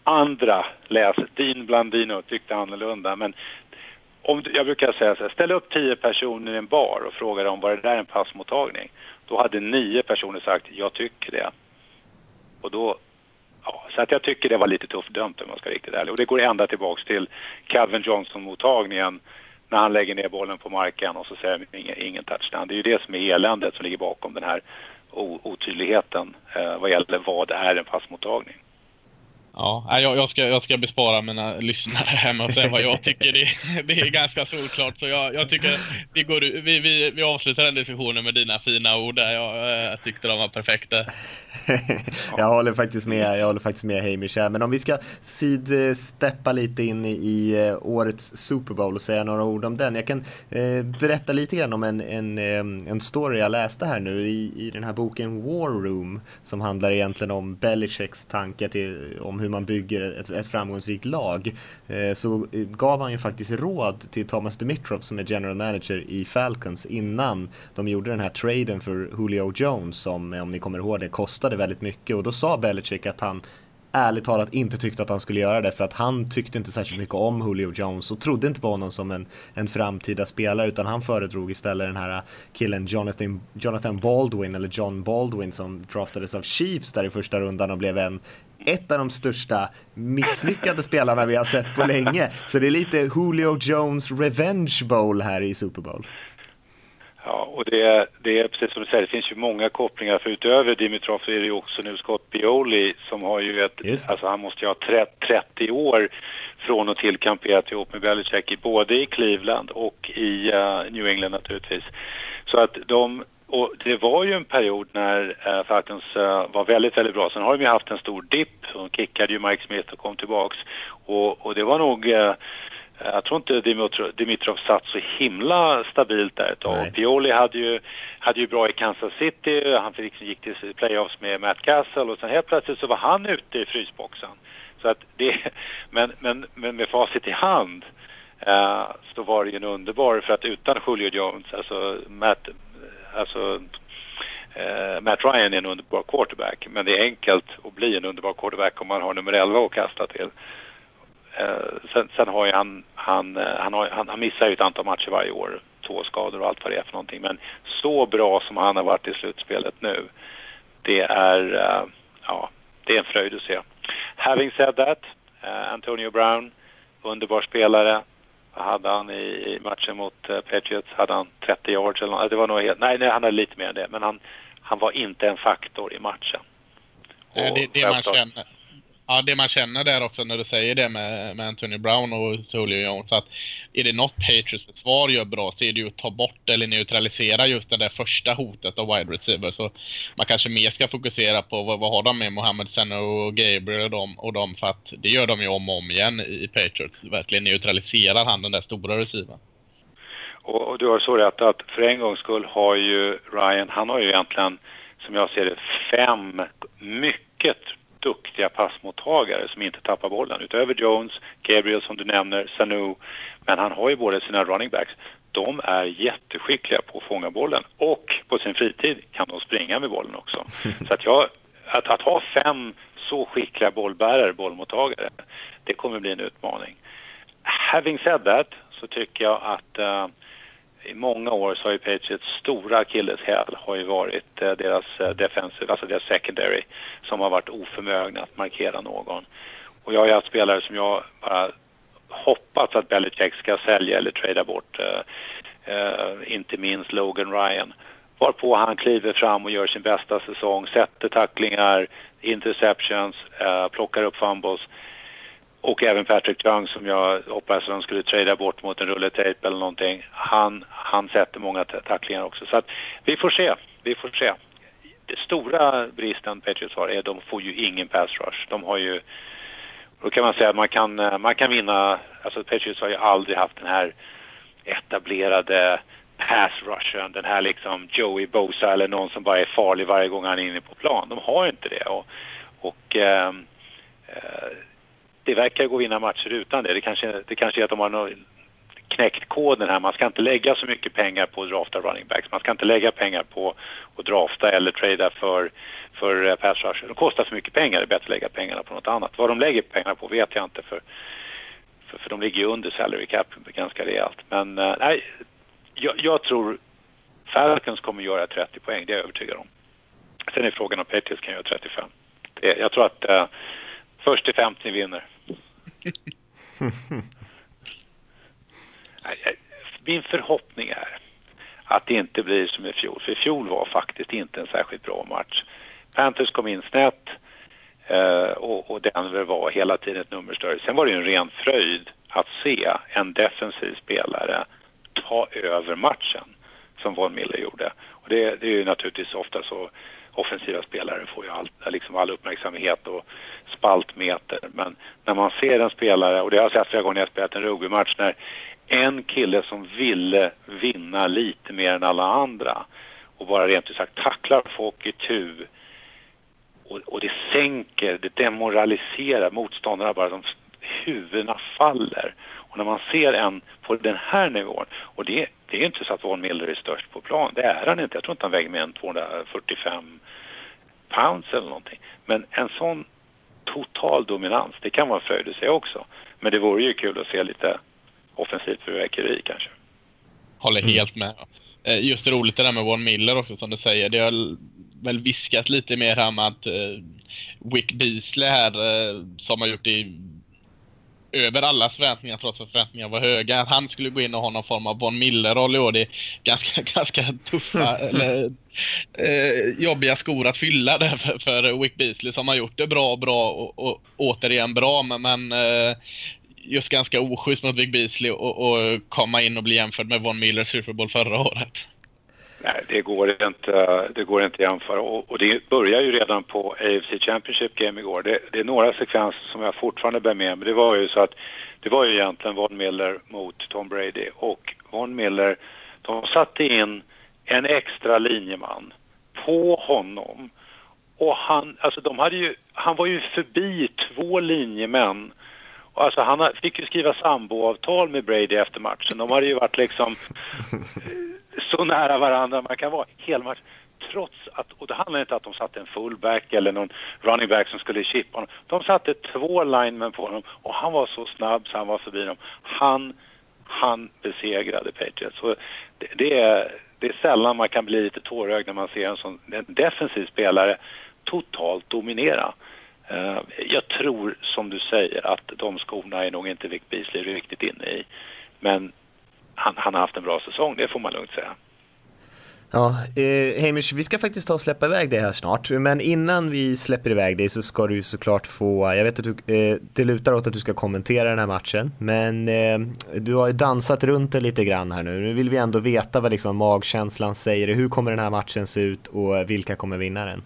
Andra, läs Dean Blandino, tyckte annorlunda. Men om, jag brukar säga så här, ställ upp tio personer i en bar och fråga dem var det där en passmottagning. Då hade nio personer sagt jag tycker det. Och då, ja, så att jag tycker det var lite tufft dömt om man ska vara riktigt ärlig. Och det går ända tillbaks till Calvin Johnson-mottagningen när han lägger ner bollen på marken och så säger han ingen, ingen touchdown. Det är ju det som är eländet som ligger bakom den här otydligheten eh, vad gäller vad är en passmottagning. Ja, jag, jag, ska, jag ska bespara mina lyssnare hemma och säga vad jag tycker. Det, det är ganska solklart. Så jag, jag tycker vi, går, vi, vi, vi avslutar den diskussionen med dina fina ord där. Jag, jag tyckte de var perfekta. jag håller faktiskt med, jag håller faktiskt med Hamish här. Men om vi ska sidsteppa lite in i eh, årets Super Bowl och säga några ord om den. Jag kan eh, berätta lite grann om en, en, eh, en story jag läste här nu i, i den här boken War Room som handlar egentligen om Belichicks tankar till, om hur man bygger ett, ett framgångsrikt lag. Eh, så gav han ju faktiskt råd till Thomas Dimitrov som är general manager i Falcons innan de gjorde den här traden för Julio Jones som, om ni kommer ihåg det, kostade kostade väldigt mycket och då sa Belichick att han ärligt talat inte tyckte att han skulle göra det för att han tyckte inte särskilt mycket om Julio Jones och trodde inte på honom som en, en framtida spelare utan han föredrog istället den här killen Jonathan, Jonathan Baldwin eller John Baldwin som draftades av Chiefs där i första rundan och blev en ett av de största misslyckade spelarna vi har sett på länge. Så det är lite Julio Jones Revenge Bowl här i Super Bowl. Ja, och det, det är precis som du säger, det finns ju många kopplingar. För utöver Dimitrov så är det ju också nu Scott Bioli som har ju ett, alltså han måste ju ha 30 år från och till kamperat ihop med Belichick, både i Cleveland och i uh, New England naturligtvis. Så att de, och det var ju en period när uh, Falcons uh, var väldigt, väldigt bra. Sen har de ju haft en stor dipp, de kickade ju Mike Smith och kom tillbaks. Och, och det var nog uh, jag tror inte Dimitrov, Dimitrov satt så himla stabilt där ett tag. Pioli hade ju, hade ju bra i Kansas City, han liksom gick till playoffs med Matt Castle och sen helt plötsligt så var han ute i frysboxen. Så att det, men, men, men med facit i hand eh, så var det ju en underbar, för att utan Julio Jones, alltså Matt, alltså eh, Matt Ryan är en underbar quarterback, men det är enkelt att bli en underbar quarterback om man har nummer 11 att kasta till. Eh, sen, sen, har ju han, han, eh, han, har, han, han missar ju ett antal matcher varje år, tåskador och allt vad det är för någonting, men så bra som han har varit i slutspelet nu, det är, eh, ja, det är en fröjd att se. Having said that, eh, Antonio Brown, underbar spelare. Hade han i, matchen mot uh, Patriots? Hade han 30 yards eller något? Det var nog helt, nej, nej, han hade lite mer än det, men han, han var inte en faktor i matchen. Och det, det man känner, Ja, det man känner där också när du säger det med, med Anthony Brown och Julio Jones att är det något Patriots försvar gör bra så är det ju att ta bort eller neutralisera just det där första hotet av wide receiver. Så man kanske mer ska fokusera på vad, vad har de med Mohamed Senna och Gabriel och dem, och dem för att det gör de ju om och om igen i Patriots. Verkligen neutraliserar han den där stora receiver. Och, och du har så rätt att för en gångs skull har ju Ryan, han har ju egentligen som jag ser det fem mycket duktiga passmottagare som inte tappar bollen. Utöver Jones, Gabriel som du nämner, Sanu. Men han har ju både sina running backs. De är jätteskickliga på att fånga bollen och på sin fritid kan de springa med bollen också. Så att, jag, att, att ha fem så skickliga bollbärare, bollmottagare, det kommer bli en utmaning. Having said that så tycker jag att uh, i många år så har ju Patriots stora akilleshäl har ju varit eh, deras eh, defensive, alltså deras secondary som har varit oförmögna att markera någon. Och jag har ju haft spelare som jag bara hoppats att Belichick ska sälja eller trada bort. Eh, eh, inte minst Logan Ryan. Varpå han kliver fram och gör sin bästa säsong, sätter tacklingar, interceptions, eh, plockar upp fumbles och även Patrick Young som jag hoppas att de skulle trada bort mot en rulletejp eller någonting. Han, han sätter många tacklingar också. Så att vi får se. Vi får se. Det stora bristen Patriots har är att de får ju ingen pass rush. De har ju... Då kan man säga att man kan, man kan vinna... Alltså Patriots har ju aldrig haft den här etablerade pass rushen, den här liksom Joey Bosa eller någon som bara är farlig varje gång han är inne på plan. De har inte det. Och, och ehm, eh, det verkar gå att vinna matcher utan det. Det kanske, det kanske är att de har knäckt koden här. Man ska inte lägga så mycket pengar på att drafta running backs. Man ska inte lägga pengar på att drafta eller trada för, för eh, pass rush. Det kostar för mycket pengar. Det är bättre att lägga pengarna på något annat. Vad de lägger pengarna på vet jag inte för, för, för de ligger ju under salary cap ganska rejält. Men eh, nej, jag, jag, tror Falcons kommer göra 30 poäng. Det är jag övertygad om. Sen är frågan om Patriots kan göra 35. Det, jag tror att uh, först till 50 vinner. Min förhoppning är att det inte blir som i fjol, för i fjol var faktiskt inte en särskilt bra match. Panthers kom in snett eh, och, Denver var hela tiden ett nummer större. Sen var det en ren fröjd att se en defensiv spelare ta över matchen som Von Miller gjorde. Och det, det är ju naturligtvis ofta så offensiva spelare får ju all, liksom all uppmärksamhet och spaltmeter. Men när man ser en spelare, och det har jag sett flera gånger när jag spelat en rugbymatch, när en kille som ville vinna lite mer än alla andra och bara rent ut sagt tacklar folk i tu och, och det sänker, det demoraliserar motståndarna bara som huvudena faller. Och när man ser en på den här nivån, och det, det är inte så att Von Miller är störst på plan, det är han inte. Jag tror inte han väger mer än 245 pounds eller någonting. Men en sån total dominans, det kan vara en fröjd i sig också. Men det vore ju kul att se lite offensivt fyrverkeri kanske. Håller mm. helt med. Eh, just roligt det där med Von Miller också som du säger. Det har väl viskat lite mer här med att uh, Wick Beasley här uh, som har gjort det över alla förväntningar trots att förväntningarna var höga. Han skulle gå in och ha någon form av Von Miller-roll i år. Det är ganska, ganska tuffa eller eh, jobbiga skor att fylla där för, för Wick Beasley som har gjort det bra, bra och, och återigen bra. Men, men eh, just ganska oschysst mot Wick Beasley och, och komma in och bli jämförd med Von Miller Super Bowl förra året. Nej, det går inte, det går inte att jämföra. Och, och det börjar ju redan på AFC Championship Game igår. Det, det, är några sekvenser som jag fortfarande bär med mig. det var ju så att det var ju egentligen Von Miller mot Tom Brady och Von Miller, de satte in en extra linjeman på honom och han, alltså de hade ju, han var ju förbi två linjemän alltså han fick ju skriva samboavtal med Brady efter matchen. De hade ju varit liksom så nära varandra man kan vara hela matchen. Trots att, och det handlar inte om att de satte en fullback eller någon running back som skulle chippa honom. De satte två linemen på honom och han var så snabb så han var förbi dem. Han, han besegrade Patriots. Så det, det, är, det är sällan man kan bli lite tårögd när man ser en sån en defensiv spelare totalt dominera. Uh, jag tror, som du säger, att de skorna är nog inte Vic Beasley riktigt inne i. Men han, han har haft en bra säsong, det får man lugnt säga. Ja, eh, Hamish, vi ska faktiskt ta och släppa iväg dig här snart, men innan vi släpper iväg dig så ska du såklart få, jag vet att du, eh, det lutar åt att du ska kommentera den här matchen, men eh, du har ju dansat runt det lite grann här nu. Nu vill vi ändå veta vad liksom magkänslan säger. Hur kommer den här matchen se ut och vilka kommer vinna den?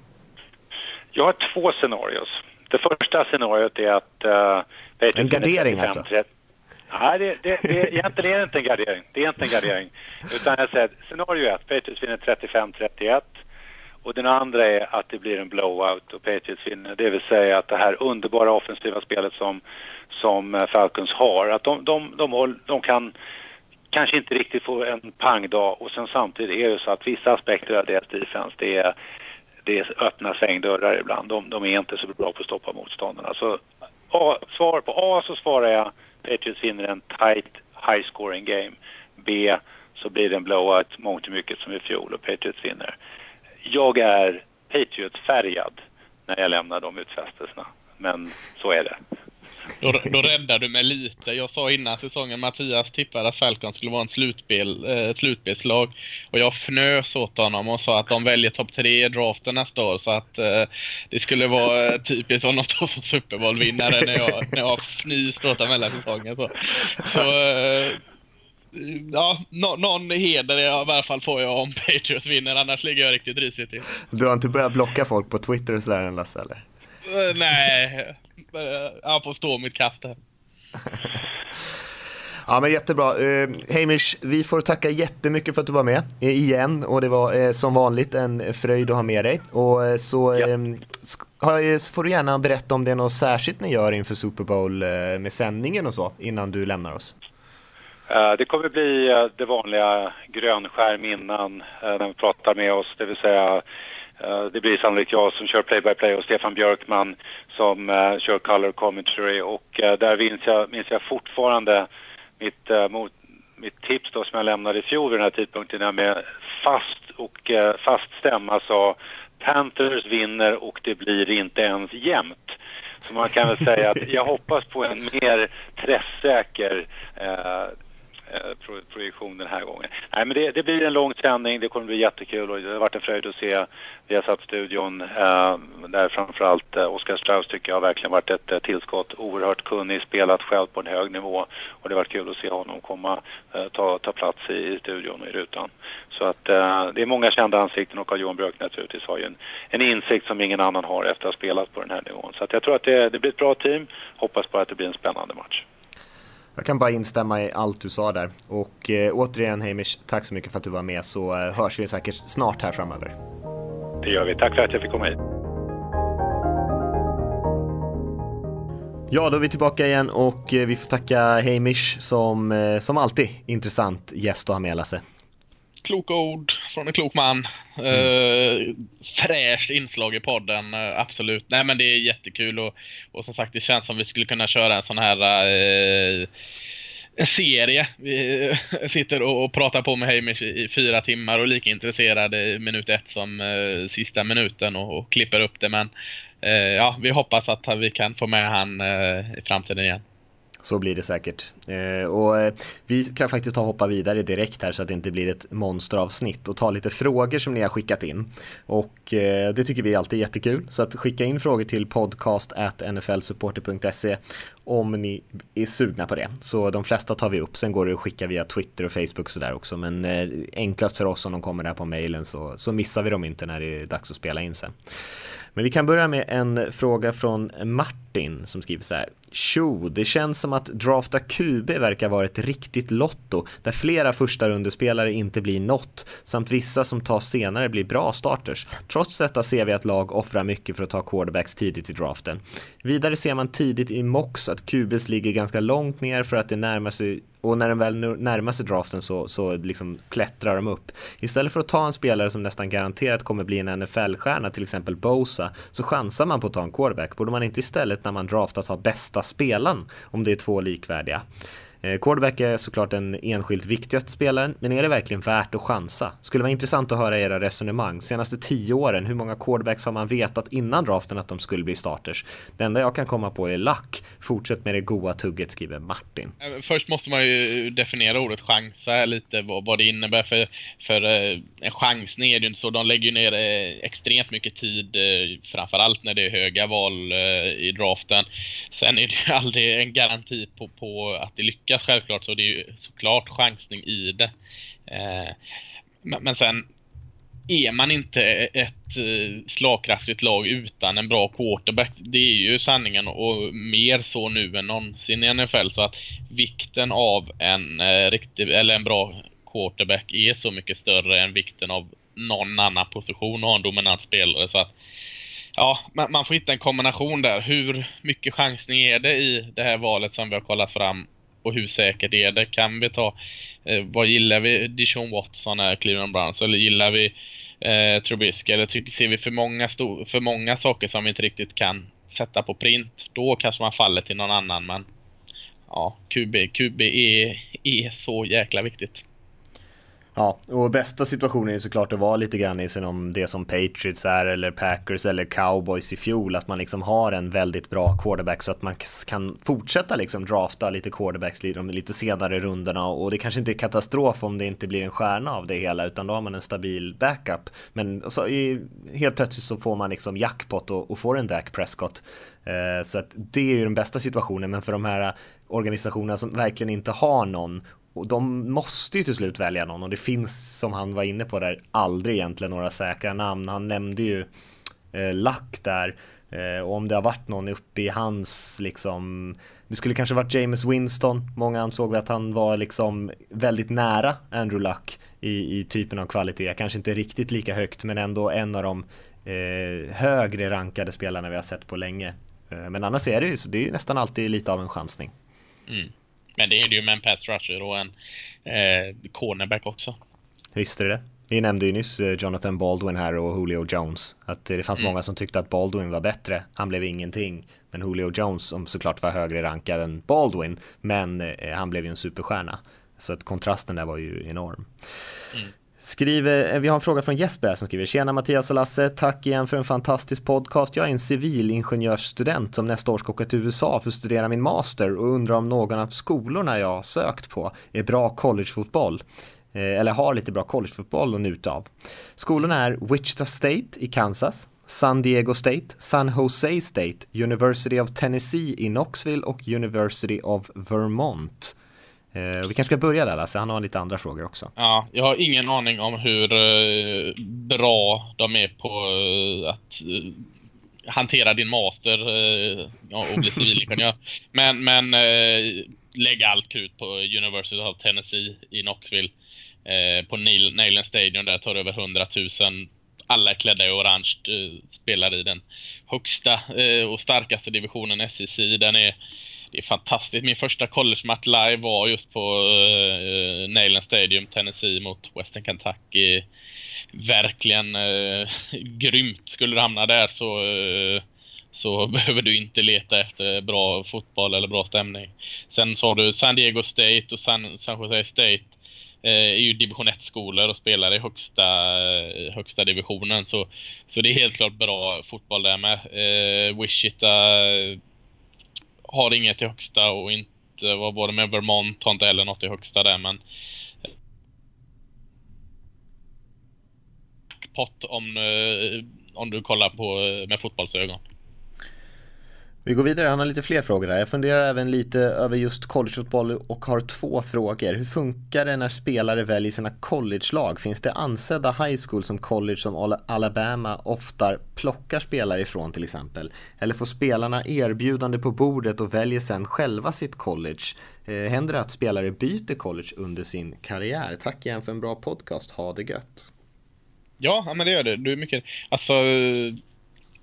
Jag har två scenarios. Det första scenariot är att... Uh, en gardering alltså? Nej, det, det, det, egentligen är det inte en gardering. Det är inte en gardering. Utan jag säger scenario 1, Patriots vinner 35-31. Och den andra är att det blir en blowout och Patriots vinner. Det vill säga att det här underbara offensiva spelet som, som eh, Falcons har, att de, de, de, de kan kanske inte riktigt få en pangdag och sen samtidigt är det så att vissa aspekter av deras defense, det är, det är öppna svängdörrar ibland. De, de är inte så bra på att stoppa motståndarna. Så A, svar på A så svarar jag Patriots vinner en tight high scoring game. B så blir det en blowout mångt och mycket som i fjol och Patriots vinner. Jag är Patriots-färgad när jag lämnar de utfästelserna. Men så är det. Då, då räddar du mig lite. Jag sa innan säsongen Mattias tippade att Falcon skulle vara en slutspel, eh, ett slutspelslag. Och jag fnös åt honom och sa att de väljer topp tre i draften nästa år. Så att eh, det skulle vara eh, typiskt honom stå som Super Bowl-vinnare när jag, när jag fnyst åt honom hela säsongen. Så, så eh, ja, no, någon heder i alla fall får jag om Patriots vinner, annars ligger jag riktigt risigt till. Du har inte börjat blocka folk på Twitter och sådär än Lasse eller? Uh, nej, han får stå mitt här. Ja men jättebra. Uh, Hamish, vi får tacka jättemycket för att du var med uh, igen och det var uh, som vanligt en fröjd att ha med dig. Och uh, så ja. um, får du gärna berätta om det är något särskilt ni gör inför Super Bowl med sändningen och så innan du lämnar oss. Det kommer bli det vanliga grönskärm innan när vi pratar med oss, det vill säga Eh, Eh, det blir sannolikt jag som kör play-by-play och Stefan Björkman som uh, kör color commentary och uh, där minns jag, minns jag fortfarande mitt, uh, mot, mitt tips då som jag lämnade i fjol vid den här tidpunkten när med fast och fast stämma alltså, sa Panthers vinner och det blir inte ens jämnt. Så man kan väl säga att jag hoppas på en mer träffsäker Eh, Eh, projektion den här gången. Nej, men det, det, blir en lång sändning. Det kommer bli jättekul och det har varit en fröjd att se Viasat-studion eh, där framförallt eh, Oskar Strauss tycker jag har verkligen varit ett eh, tillskott. Oerhört kunnig, spelat själv på en hög nivå och det har varit kul att se honom komma eh, ta, ta plats i, i studion och i rutan. Så att eh, det är många kända ansikten och Carl-Johan Björk naturligtvis har ju en, en insikt som ingen annan har efter att ha spelat på den här nivån. Så att jag tror att det, det blir ett bra team. Hoppas bara att det blir en spännande match. Jag kan bara instämma i allt du sa där. Och eh, återigen Hamish, tack så mycket för att du var med så eh, hörs vi säkert snart här framöver. Det gör vi. Tack för att jag fick komma hit. Ja, då är vi tillbaka igen och eh, vi får tacka Hamish som, eh, som alltid intressant gäst att ha med Lasse kloka ord från en klok man. Mm. Uh, fräscht inslag i podden, uh, absolut. Nej men det är jättekul och, och som sagt det känns som vi skulle kunna köra en sån här uh, en serie. Vi sitter och, och pratar på med Heimish i, i, fyra timmar och lika intresserade i minut ett som sista minuten och, och, klipper upp det. Men ja, vi hoppas att vi kan få med han i framtiden igen. Så blir det säkert. Eh, och eh, vi kan faktiskt ta hoppa vidare direkt här så att det inte blir ett monsteravsnitt och ta lite frågor som ni har skickat in. Och eh, det tycker vi alltid är jättekul. Så att skicka in frågor till podcast nflsupporter.se om ni är sugna på det. Så de flesta tar vi upp. Sen går det att skicka via Twitter och Facebook sådär också. Men enklast för oss om de kommer där på mejlen så, så missar vi dem inte när det är dags att spela in sen. Men vi kan börja med en fråga från Martin som skriver så här. Tjo, det känns som att drafta QB verkar vara ett riktigt lotto där flera första rundespelare inte blir något samt vissa som tas senare blir bra starters. Trots detta ser vi att lag offrar mycket för att ta quarterbacks tidigt i draften. Vidare ser man tidigt i Mox att QBs ligger ganska långt ner för att det närmar sig och när den väl närmar sig draften så, så liksom klättrar de upp. Istället för att ta en spelare som nästan garanterat kommer bli en NFL-stjärna, till exempel Bosa, så chansar man på att ta en quarterback. Borde man inte istället när man draftar ta bästa spelaren om det är två likvärdiga? Eh, quarterback är såklart den enskilt viktigaste spelaren, men är det verkligen värt att chansa? Skulle vara intressant att höra era resonemang. Senaste tio åren, hur många quarterbacks har man vetat innan draften att de skulle bli starters? Det enda jag kan komma på är lack. Fortsätt med det goa tugget, skriver Martin. Eh, först måste man ju definiera ordet chansa lite, vad, det innebär. För, för eh, en chansning är det ju inte så. De lägger ju ner extremt mycket tid, framförallt när det är höga val i draften. Sen är det ju aldrig en garanti på, på att det lyckas lyckas självklart så det är ju såklart chansning i det. Eh, men sen är man inte ett eh, slagkraftigt lag utan en bra quarterback. Det är ju sanningen och mer så nu än någonsin i NFL. Så att vikten av en eh, riktig, eller en bra quarterback är så mycket större än vikten av någon annan position och ha en dominant spelare. Så att ja, man får hitta en kombination där. Hur mycket chansning är det i det här valet som vi har kollat fram och hur säkert är det? Kan vi ta, eh, vad gillar vi Dijon Watson är Cleveland Browns eller gillar vi eh, Trubisky eller tycker, ser vi för många, för många saker som vi inte riktigt kan sätta på print? Då kanske man faller till någon annan men ja, QB, QB är, e är så jäkla viktigt. Ja, och bästa situationen är såklart att vara lite grann i om det som Patriots är eller Packers eller Cowboys i fjol, att man liksom har en väldigt bra quarterback så att man kan fortsätta liksom drafta lite quarterbacks i de lite senare rundorna och det kanske inte är katastrof om det inte blir en stjärna av det hela utan då har man en stabil backup. Men så, i, helt plötsligt så får man liksom jackpot och, och får en Dak Prescott. Eh, så att det är ju den bästa situationen, men för de här organisationerna som verkligen inte har någon och de måste ju till slut välja någon och det finns som han var inne på där aldrig egentligen några säkra namn. Han nämnde ju eh, Luck där eh, och om det har varit någon uppe i hans liksom Det skulle kanske varit James Winston. Många ansåg att han var liksom väldigt nära Andrew Luck i, i typen av kvalitet. Kanske inte riktigt lika högt men ändå en av de eh, högre rankade spelarna vi har sett på länge. Eh, men annars är det ju så det är ju nästan alltid lite av en chansning. Mm. Men det är det ju med en pass rusher och en eh, cornerback också. Visst är det Vi nämnde ju nyss eh, Jonathan Baldwin här och Julio Jones. Att det fanns mm. många som tyckte att Baldwin var bättre. Han blev ingenting. Men Julio Jones, som såklart var högre rankad än Baldwin, men eh, han blev ju en superstjärna. Så att kontrasten där var ju enorm. Mm. Skriver, eh, vi har en fråga från Jesper som skriver Tjena Mattias och Lasse, tack igen för en fantastisk podcast. Jag är en civilingenjörsstudent som nästa år ska åka till USA för att studera min master och undrar om någon av skolorna jag sökt på är bra collegefotboll eh, eller har lite bra collegefotboll att njuta av. Skolorna är Wichita State i Kansas, San Diego State, San Jose State, University of Tennessee i Knoxville och University of Vermont. Eh, vi kanske ska börja där Lasse, han har lite andra frågor också. Ja, jag har ingen aning om hur eh, bra de är på eh, att hantera din master och bli civilingenjör. men men lägg allt krut på University of Tennessee i Knoxville. på Neyland Stadium där tar över 100 000 alla är klädda i orange, spelar i den högsta och starkaste divisionen SEC. Den är det är fantastiskt. Min första college-match live var just på eh, uh, Neyland Stadium, Tennessee mot Western Kentucky. Verkligen uh, grymt. Skulle du hamna där så, uh, så behöver du inte leta efter bra fotboll eller bra stämning. Sen så har du San Diego State och San, San Jose State är ju division 1-skolor och spelar i högsta, högsta divisionen. Så, så det är helt klart bra fotboll där med. Eh, Wichita har inget i högsta och inte, vad var det med Vermont har inte heller något i högsta där men Pott om, eh, om du kollar på eh, med fotbollsögon. Vi går vidare, han har lite fler frågor där. Jag funderar även lite över just collegefotboll och har två frågor. Hur funkar det när spelare väljer sina college-lag? Finns det ansedda high school som college som Alabama ofta plockar spelare ifrån till exempel? Eller får spelarna erbjudande på bordet och väljer sen själva sitt college? Eh, händer det att spelare byter college under sin karriär? Tack igen för en bra podcast, ha det gött! Ja, men det gör det. Du är mycket... Alltså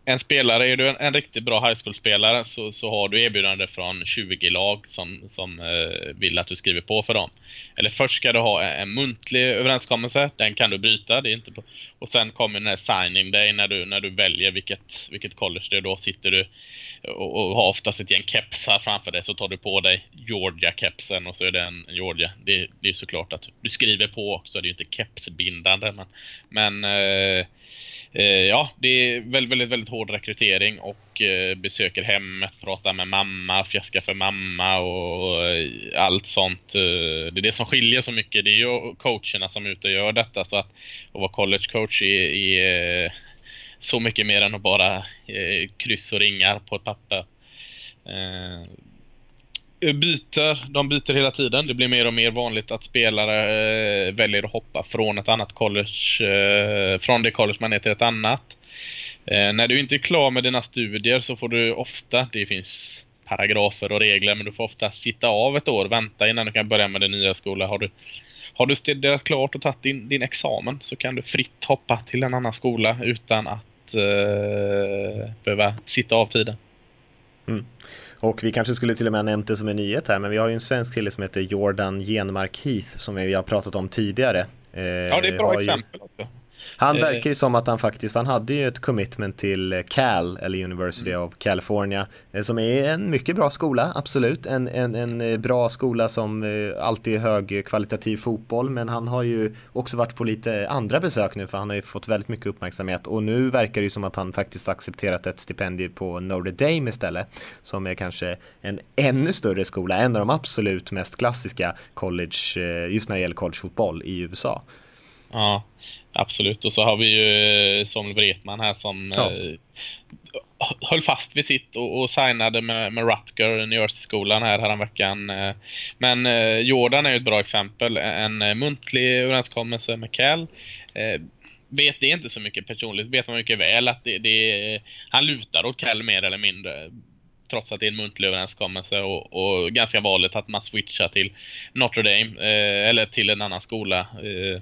en spelare, är du en, en riktigt bra high school-spelare så, så har du erbjudande från 20 lag som, som eh, vill att du skriver på för dem. Eller först ska du ha en, en muntlig överenskommelse, den kan du bryta. Det är inte på, och sen kommer den här signing day när du, när du väljer vilket, vilket college det är. Då sitter du och, och har oftast ett gäng kepsar framför dig så tar du på dig Georgia-kepsen och så är det en Georgia. Det, det är såklart att du skriver på också, det är ju inte kepsbindande men, men eh, Eh, ja, det är väldigt, väldigt, väldigt hård rekrytering och eh, besöker hemmet, pratar med mamma, fjäskar för mamma och eh, allt sånt. Eh, det är det som skiljer så mycket. Det är ju coacherna som är ute och gör detta. Så att, att vara collegecoach är, är så mycket mer än att bara kryss och ringar på ett papper Eh, byter, de byter hela tiden. Det blir mer och mer vanligt att spelare eh, väljer att hoppa från ett annat college, eh, från det college man är till ett annat. Eh, när du inte är klar med dina studier så får du ofta, det finns paragrafer och regler, men du får ofta sitta av ett år, vänta innan du kan börja med den nya skolan. Har du, har du studerat klart och tagit din, din examen så kan du fritt hoppa till en annan skola utan att eh, behöva sitta av tiden. Mm. Och vi kanske skulle till och med ha nämnt det som en nyhet här, men vi har ju en svensk kille som heter Jordan Genmark Heath som vi har pratat om tidigare. ja, det är ett bra exempel också. Han verkar ju som att han faktiskt, han hade ju ett commitment till Cal, eller University mm. of California, eh, som är en mycket bra skola, absolut. En, en, en eh, bra skola som eh, alltid är högkvalitativ fotboll, men han har ju också varit på lite andra besök nu, för han har ju fått väldigt mycket uppmärksamhet och nu verkar det ju som att han faktiskt accepterat ett stipendium på Notre Dame istället, som är kanske en ännu större skola, en av de absolut mest klassiska college, just när det gäller collegefotboll i USA. Ja, absolut. Och så har vi ju eh, Samuel Wretman här som ja. eh, höll fast vid sitt och, och signade med, med Rutger, New Jersey-skolan här häromveckan. Eh, men Jordan är ju ett bra exempel. En muntlig överenskommelse med Cal. Vet det inte så mycket personligt, vet man mycket väl att det, det, han lutar åt Cal mer eller mindre trots att det är en muntlig överenskommelse och, och ganska vanligt att man switchar till Notre Dame eh, eller till en annan skola. Eh,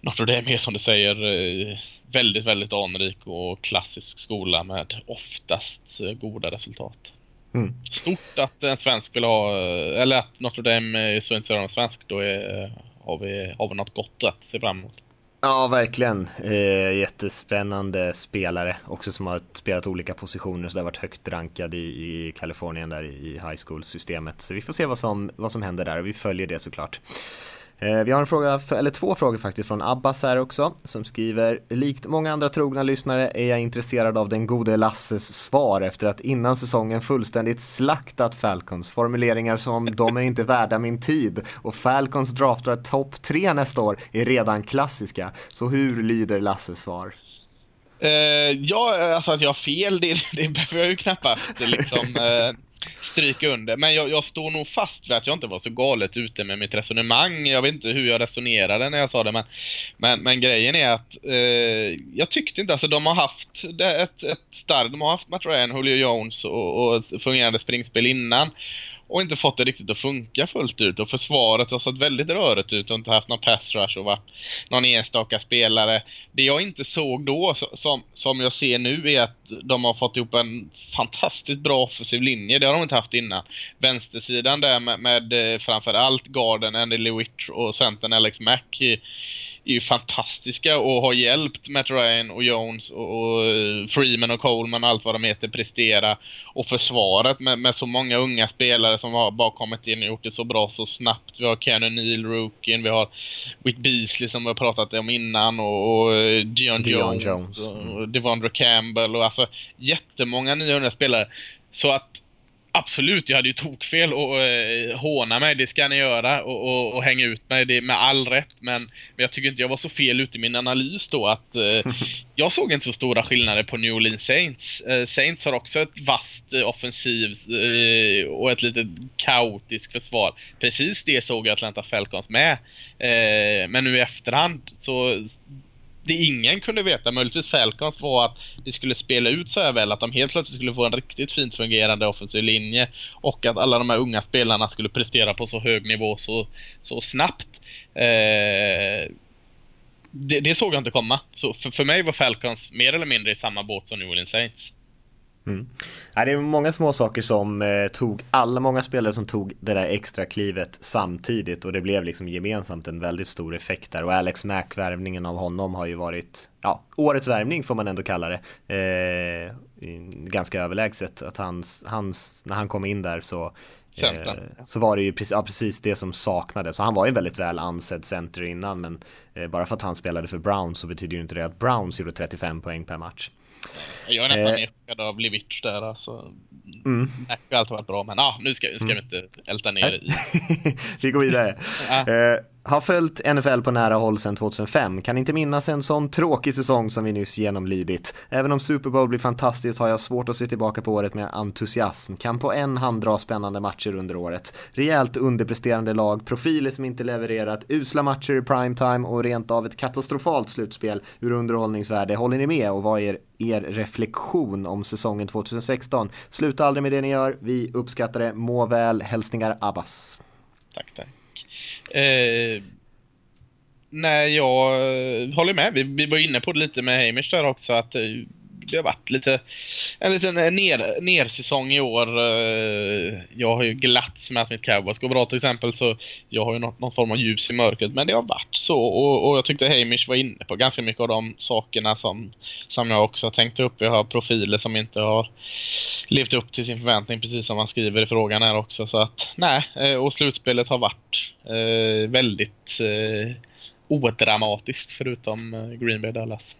Notre Dame är som du säger eh, väldigt, väldigt anrik och klassisk skola med oftast eh, goda resultat. Mm. Stort att en svensk vill ha, eh, eller att Notre Dame är så intresserad av svensk, då är, har, vi, har vi något gott att se fram emot. Ja, verkligen. Eh, jättespännande spelare också som har spelat olika positioner så det har varit högt rankad i, i Kalifornien där i high school-systemet. Så vi får se vad som, vad som händer där och vi följer det såklart. Eh, vi har en fråga, eller två frågor faktiskt från Abbas här också som skriver Likt många andra trogna lyssnare är jag intresserad av den gode Lasses svar efter att innan säsongen fullständigt slaktat Falcons formuleringar som de är inte värda min tid och Falcons draftar topp tre nästa år är redan klassiska. Så hur lyder Lasses svar? Uh, ja, alltså att jag har fel, det, det behöver jag ju knappast liksom. Uh, stryka under. Men jag, jag, står nog fast vid att jag inte var så galet ute med mitt resonemang. Jag vet inte hur jag resonerade när jag sa det, men, men, men grejen är att eh, jag tyckte inte, alltså de har haft ett, ett starkt, de har haft Matt Ryan, Julio Jones och, och ett fungerande springspel innan och inte fått det riktigt att funka fullt ut. Och försvaret har sett väldigt rörigt ut och inte haft någon pass rush och varit någon enstaka spelare. Det jag inte såg då, som, som jag ser nu, är att de har fått ihop en fantastiskt bra offensiv linje. Det har de inte haft innan. Vänstersidan där med, med eh, framförallt garden Andy Lewitt och centern Alex Mack är ju fantastiska och har hjälpt Matt Ryan och Jones och, och eh, Freeman och Coleman allt vad de heter prestera. Och försvaret med, med så många unga spelare som har bara kommit in och gjort det så bra så snabbt. Vi har Ken O'Neill, Rookien, vi har Wick Beasley som vi har pratat om innan och, och eh, Dion, Jones, Jones. och Devondre Campbell och alltså jättemånga 900 spelare. Så att Absolut, jag hade ju tokfel och eh, håna mig, det ska ni göra och, och, och, hänga ut mig, det med all rätt. Men, men jag tycker inte jag var så fel ute i min analys då att eh, jag såg inte så stora skillnader på New Orleans Saints. Eh, Saints har också ett vasst eh, offensiv eh, och ett lite kaotiskt försvar. Precis det såg Atlanta Falcons med. Eh, men nu i efterhand så det ingen kunde veta, möjligtvis Falcons, var att det skulle spela ut så här väl att de helt plötsligt skulle få en riktigt fint fungerande offensiv linje och att alla de här unga spelarna skulle prestera på så hög nivå så, så snabbt. Eh, det, det, såg jag inte komma. Så för, för mig var Falcons mer eller mindre i samma båt som New Orleans Saints. Mm. Ja, det är många små saker som eh, tog, alla många spelare som tog det där extra klivet samtidigt och det blev liksom gemensamt en väldigt stor effekt där och Alex Mack, värvningen av honom har ju varit, ja, årets värvning får man ändå kalla det. Eh, ganska överlägset att hans, hans, när han kom in där så Eh, så var det ju precis, ja, precis det som saknades. Så han var ju väldigt väl ansedd center innan men eh, bara för att han spelade för Browns så betyder ju inte det att Browns gjorde 35 poäng per match. Jag är nästan eh. av Levic där alltså. Mm. Mac har alltid varit bra men ah, nu ska, ska mm. vi inte älta ner i. vi går vidare. eh, har följt NFL på nära håll sedan 2005. Kan inte minnas en sån tråkig säsong som vi nyss genomlidit. Även om Super Bowl blir fantastiskt har jag svårt att se tillbaka på året med entusiasm. Kan på en hand dra spännande matcher under året. Rejält underpresterande lag, profiler som inte levererat, usla matcher i primetime och rent av ett katastrofalt slutspel ur underhållningsvärde. Håller ni med och vad är er reflektion om säsongen 2016? Sluta aldrig med det ni gör. Vi uppskattar det. Må väl. Hälsningar Abbas. Tack, tack. Eh, nej, jag eh, håller med. Vi, vi var inne på det lite med Hamish där också att eh, det har varit lite en liten eh, ner, nersäsong i år. Eh, jag har ju glatts med att mitt cowboys går bra till exempel så jag har ju något, någon form av ljus i mörkret men det har varit så och, och jag tyckte Hamish var inne på ganska mycket av de sakerna som, som jag också har tänkt upp. Jag har profiler som inte har levt upp till sin förväntning precis som han skriver i frågan här också så att nej eh, och slutspelet har varit eh, väldigt eh, odramatiskt förutom Green Bay Dallas.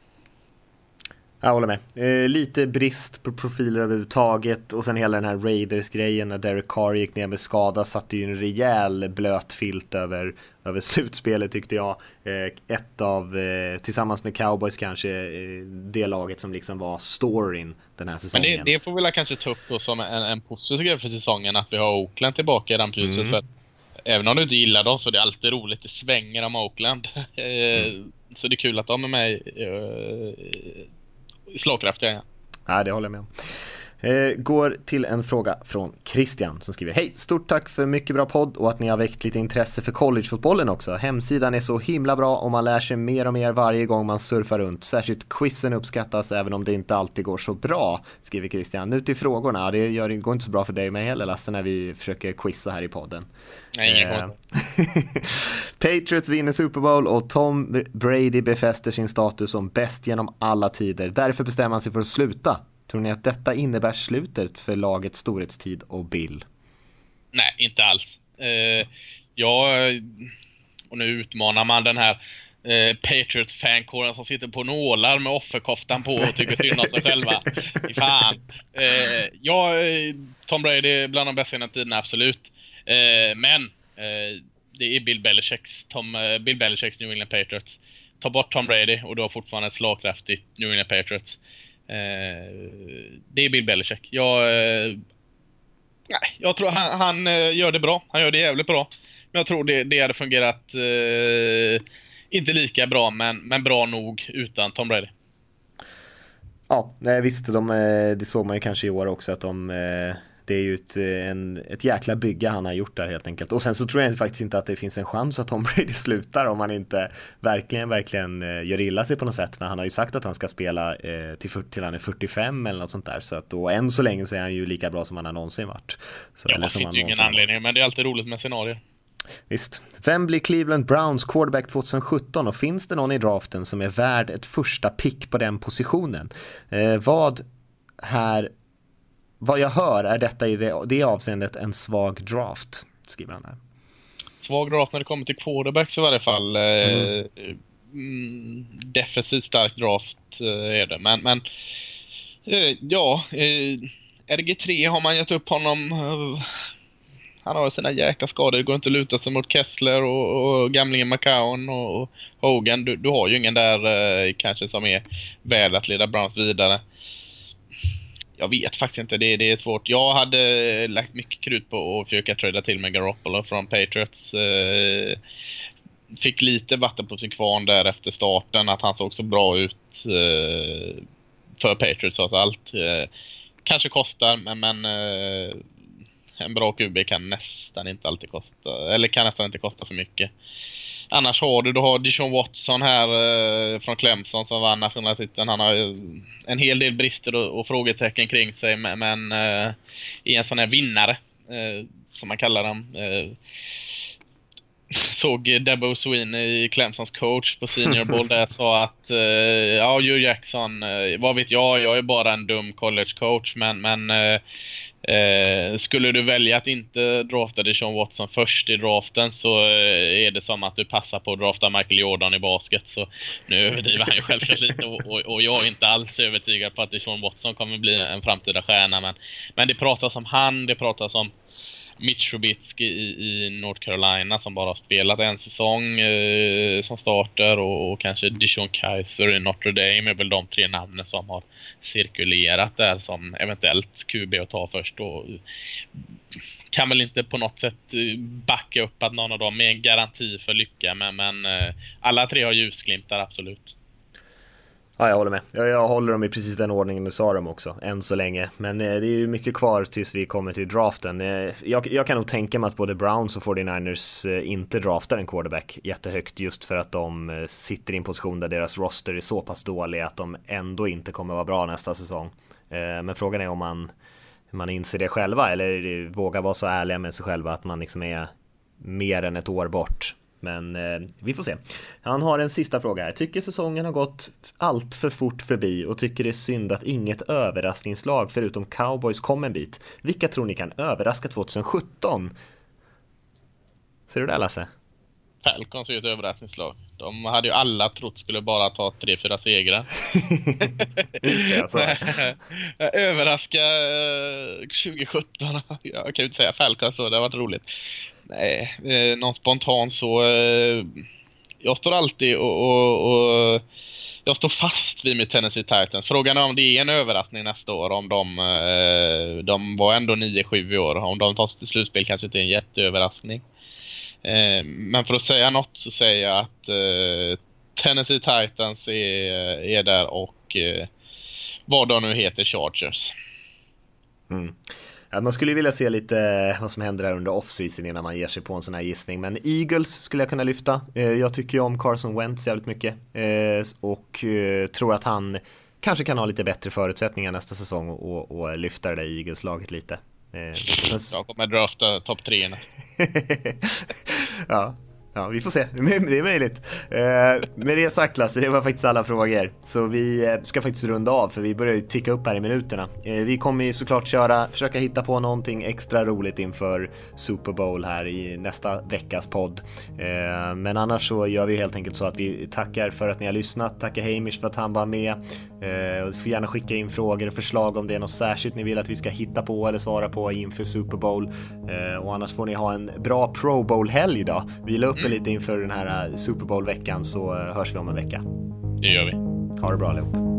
Jag håller med. Eh, lite brist på profiler överhuvudtaget och sen hela den här Raiders-grejen när Derek Carr gick ner med skada satte ju en rejäl blöt filt över, över slutspelet tyckte jag. Eh, ett av, eh, tillsammans med Cowboys kanske, eh, det laget som liksom var storyn den här säsongen. Men det, det får vi väl kanske ta upp då som en, en positiv grej för säsongen att vi har Oakland tillbaka i rampljuset. Mm. För även om du inte gillar dem så är det alltid roligt, det svänger om Oakland. Eh, mm. Så det är kul att de är med slagkraftiga. Nej, det håller jag med om. Eh, går till en fråga från Christian som skriver Hej! Stort tack för mycket bra podd och att ni har väckt lite intresse för collegefotbollen också. Hemsidan är så himla bra och man lär sig mer och mer varje gång man surfar runt. Särskilt quizen uppskattas även om det inte alltid går så bra, skriver Christian. Nu till frågorna. Det gör, går inte så bra för dig med heller Lasse när vi försöker quizza här i podden. Nej, eh, Patriots vinner Super Bowl och Tom Brady befäster sin status som bäst genom alla tider. Därför bestämmer han sig för att sluta. Tror ni att detta innebär slutet för lagets storhetstid och Bill? Nej, inte alls. Eh, jag, och nu utmanar man den här eh, Patriots-fankåren som sitter på nålar med offerkoftan på och tycker synd om sig själva. fan. Eh, ja, eh, Tom Brady är bland de bästa genom tiderna, absolut. Eh, men eh, det är Bill Belichicks, Tom, eh, Bill Belichicks New England Patriots. Ta bort Tom Brady och du har fortfarande ett slagkraftigt New England Patriots. Eh, det är Bill Belichick. Jag, eh, nej, jag tror han, han, eh, gör det bra. Han gör det jävligt bra. Men jag tror det, det hade fungerat eh, inte lika bra, men, men bra nog utan Tom Brady. Ja, visst, de, eh, det såg man ju kanske i år också att de eh, det är ju ett, en, ett jäkla bygge han har gjort där helt enkelt. Och sen så tror jag faktiskt inte att det finns en chans att Tom Brady slutar om han inte verkligen, verkligen eh, gör illa sig på något sätt. Men han har ju sagt att han ska spela eh, till, till han är 45 eller något sånt där. Så att då än så länge så är han ju lika bra som han har någonsin varit. Så, ja, det finns ju ingen anledning, varit. men det är alltid roligt med scenarier. Visst. Vem blir Cleveland Browns quarterback 2017 och finns det någon i draften som är värd ett första pick på den positionen? Eh, vad här vad jag hör är detta i det, det avseendet en svag draft, skriver han här. Svag draft när det kommer till quarterbacks i varje fall. Eh, mm. Mm, defensivt stark draft eh, är det, men, men eh, ja, RG3 har man gett upp honom. Han har sina jäkla skador, det går inte att luta sig mot Kessler och, och gamlingen McCown och, och Hogan. Du, du, har ju ingen där kanske som är värd att leda Browns vidare jag vet faktiskt inte. Det, det är svårt. Jag hade lagt mycket krut på att försöka trada till med Garoppolo från Patriots. Eh, fick lite vatten på sin kvarn där efter starten. Att han såg så bra ut eh, för Patriots trots allt. Eh, kanske kostar, men, men en bra QB kan nästan inte alltid kosta. Eller kan nästan inte kosta för mycket annars har du, du har Dijon Watson här eh, från Clemson som vann nationella titeln. Han har ju en hel del brister och, och frågetecken kring sig men, men eh, är en sån här vinnare eh, som man kallar dem. Eh, såg Debo Sweeney, Clemsons coach på Senior Bowl där sa att eh, ja, Joe Jackson, eh, vad vet jag, jag är bara en dum college coach men, men eh, skulle du välja att inte drafta Deshaun Watson först i draften så eh, är det som att du passar på att drafta Michael Jordan i basket. Så nu överdriver han ju självklart lite och, och, och, jag är inte alls övertygad på att Deshaun Watson kommer bli en framtida stjärna. Men, men det pratas om han, det pratas om Mitch Trubisky i, i North Carolina som bara har spelat en säsong eh, som starter och, och kanske Dishon Kaiser i Notre Dame är väl de tre namnen som har cirkulerat där som eventuellt QB att ta först. Och eh, kan väl inte på något sätt eh, backa upp att någon av dem är en garanti för lycka men, men eh, alla tre har ljusglimtar absolut. Ja, jag håller med. Jag, jag håller dem i precis den ordningen du sa dem också, än så länge. Men eh, det är ju mycket kvar tills vi kommer till draften. Eh, jag, jag, kan nog tänka mig att både Browns och 49ers eh, inte draftar en quarterback jättehögt just för att de eh, sitter i en position där deras roster är så pass dålig att de ändå inte kommer vara bra nästa säsong. Eh, men frågan är om man, man inser det själva eller eh, vågar vara så ärliga med sig själva att man liksom är mer än ett år bort. Men eh, vi får se. Han har en sista fråga här. Tycker säsongen har gått allt för fort förbi och tycker det är synd att inget överraskningslag förutom cowboys kom en bit. Vilka tror ni kan överraska 2017? Ser du det Lasse? Falcons är ju ett överraskningslag. De hade ju alla trott skulle bara ta tre, fyra segrar. Just det, alltså. Överraska 2017. Eh, Jag kan ju inte säga Falcons så, det har varit roligt. Nej, eh, någon spontan så. Eh, jag står alltid och, och, och jag står fast vid mitt Tennessee Titans. Frågan är om det är en överraskning nästa år. Om de, eh, de var ändå 9-7 i år. Om de tar sig till slutspel kanske inte är en jätteöverraskning. Eh, men för att säga något så säger jag att eh, Tennessee Titans är, är där och eh, vad de nu heter, Chargers. Mm. Man skulle vilja se lite vad som händer här under off-season innan man ger sig på en sån här gissning. Men Eagles skulle jag kunna lyfta. Jag tycker ju om Carson Wentz jävligt mycket och tror att han kanske kan ha lite bättre förutsättningar nästa säsong och, och lyfta det där Eagles-laget lite. Sen... Jag kommer drafta topp tre ja, Ja, vi får se. Det är möjligt. Eh, med det sagt Lasse, det var faktiskt alla frågor. Så vi eh, ska faktiskt runda av för vi börjar ju ticka upp här i minuterna. Eh, vi kommer ju såklart köra, försöka hitta på någonting extra roligt inför Super Bowl här i nästa veckas podd. Eh, men annars så gör vi helt enkelt så att vi tackar för att ni har lyssnat, tackar Hamish för att han var med. Eh, du får gärna skicka in frågor och förslag om det är något särskilt ni vill att vi ska hitta på eller svara på inför Super Bowl. Och annars får ni ha en bra Pro Bowl-helg då. Vila upp lite inför den här eh, Super Bowl-veckan så eh, hörs vi om en vecka. Det gör vi. Ha det bra allihop.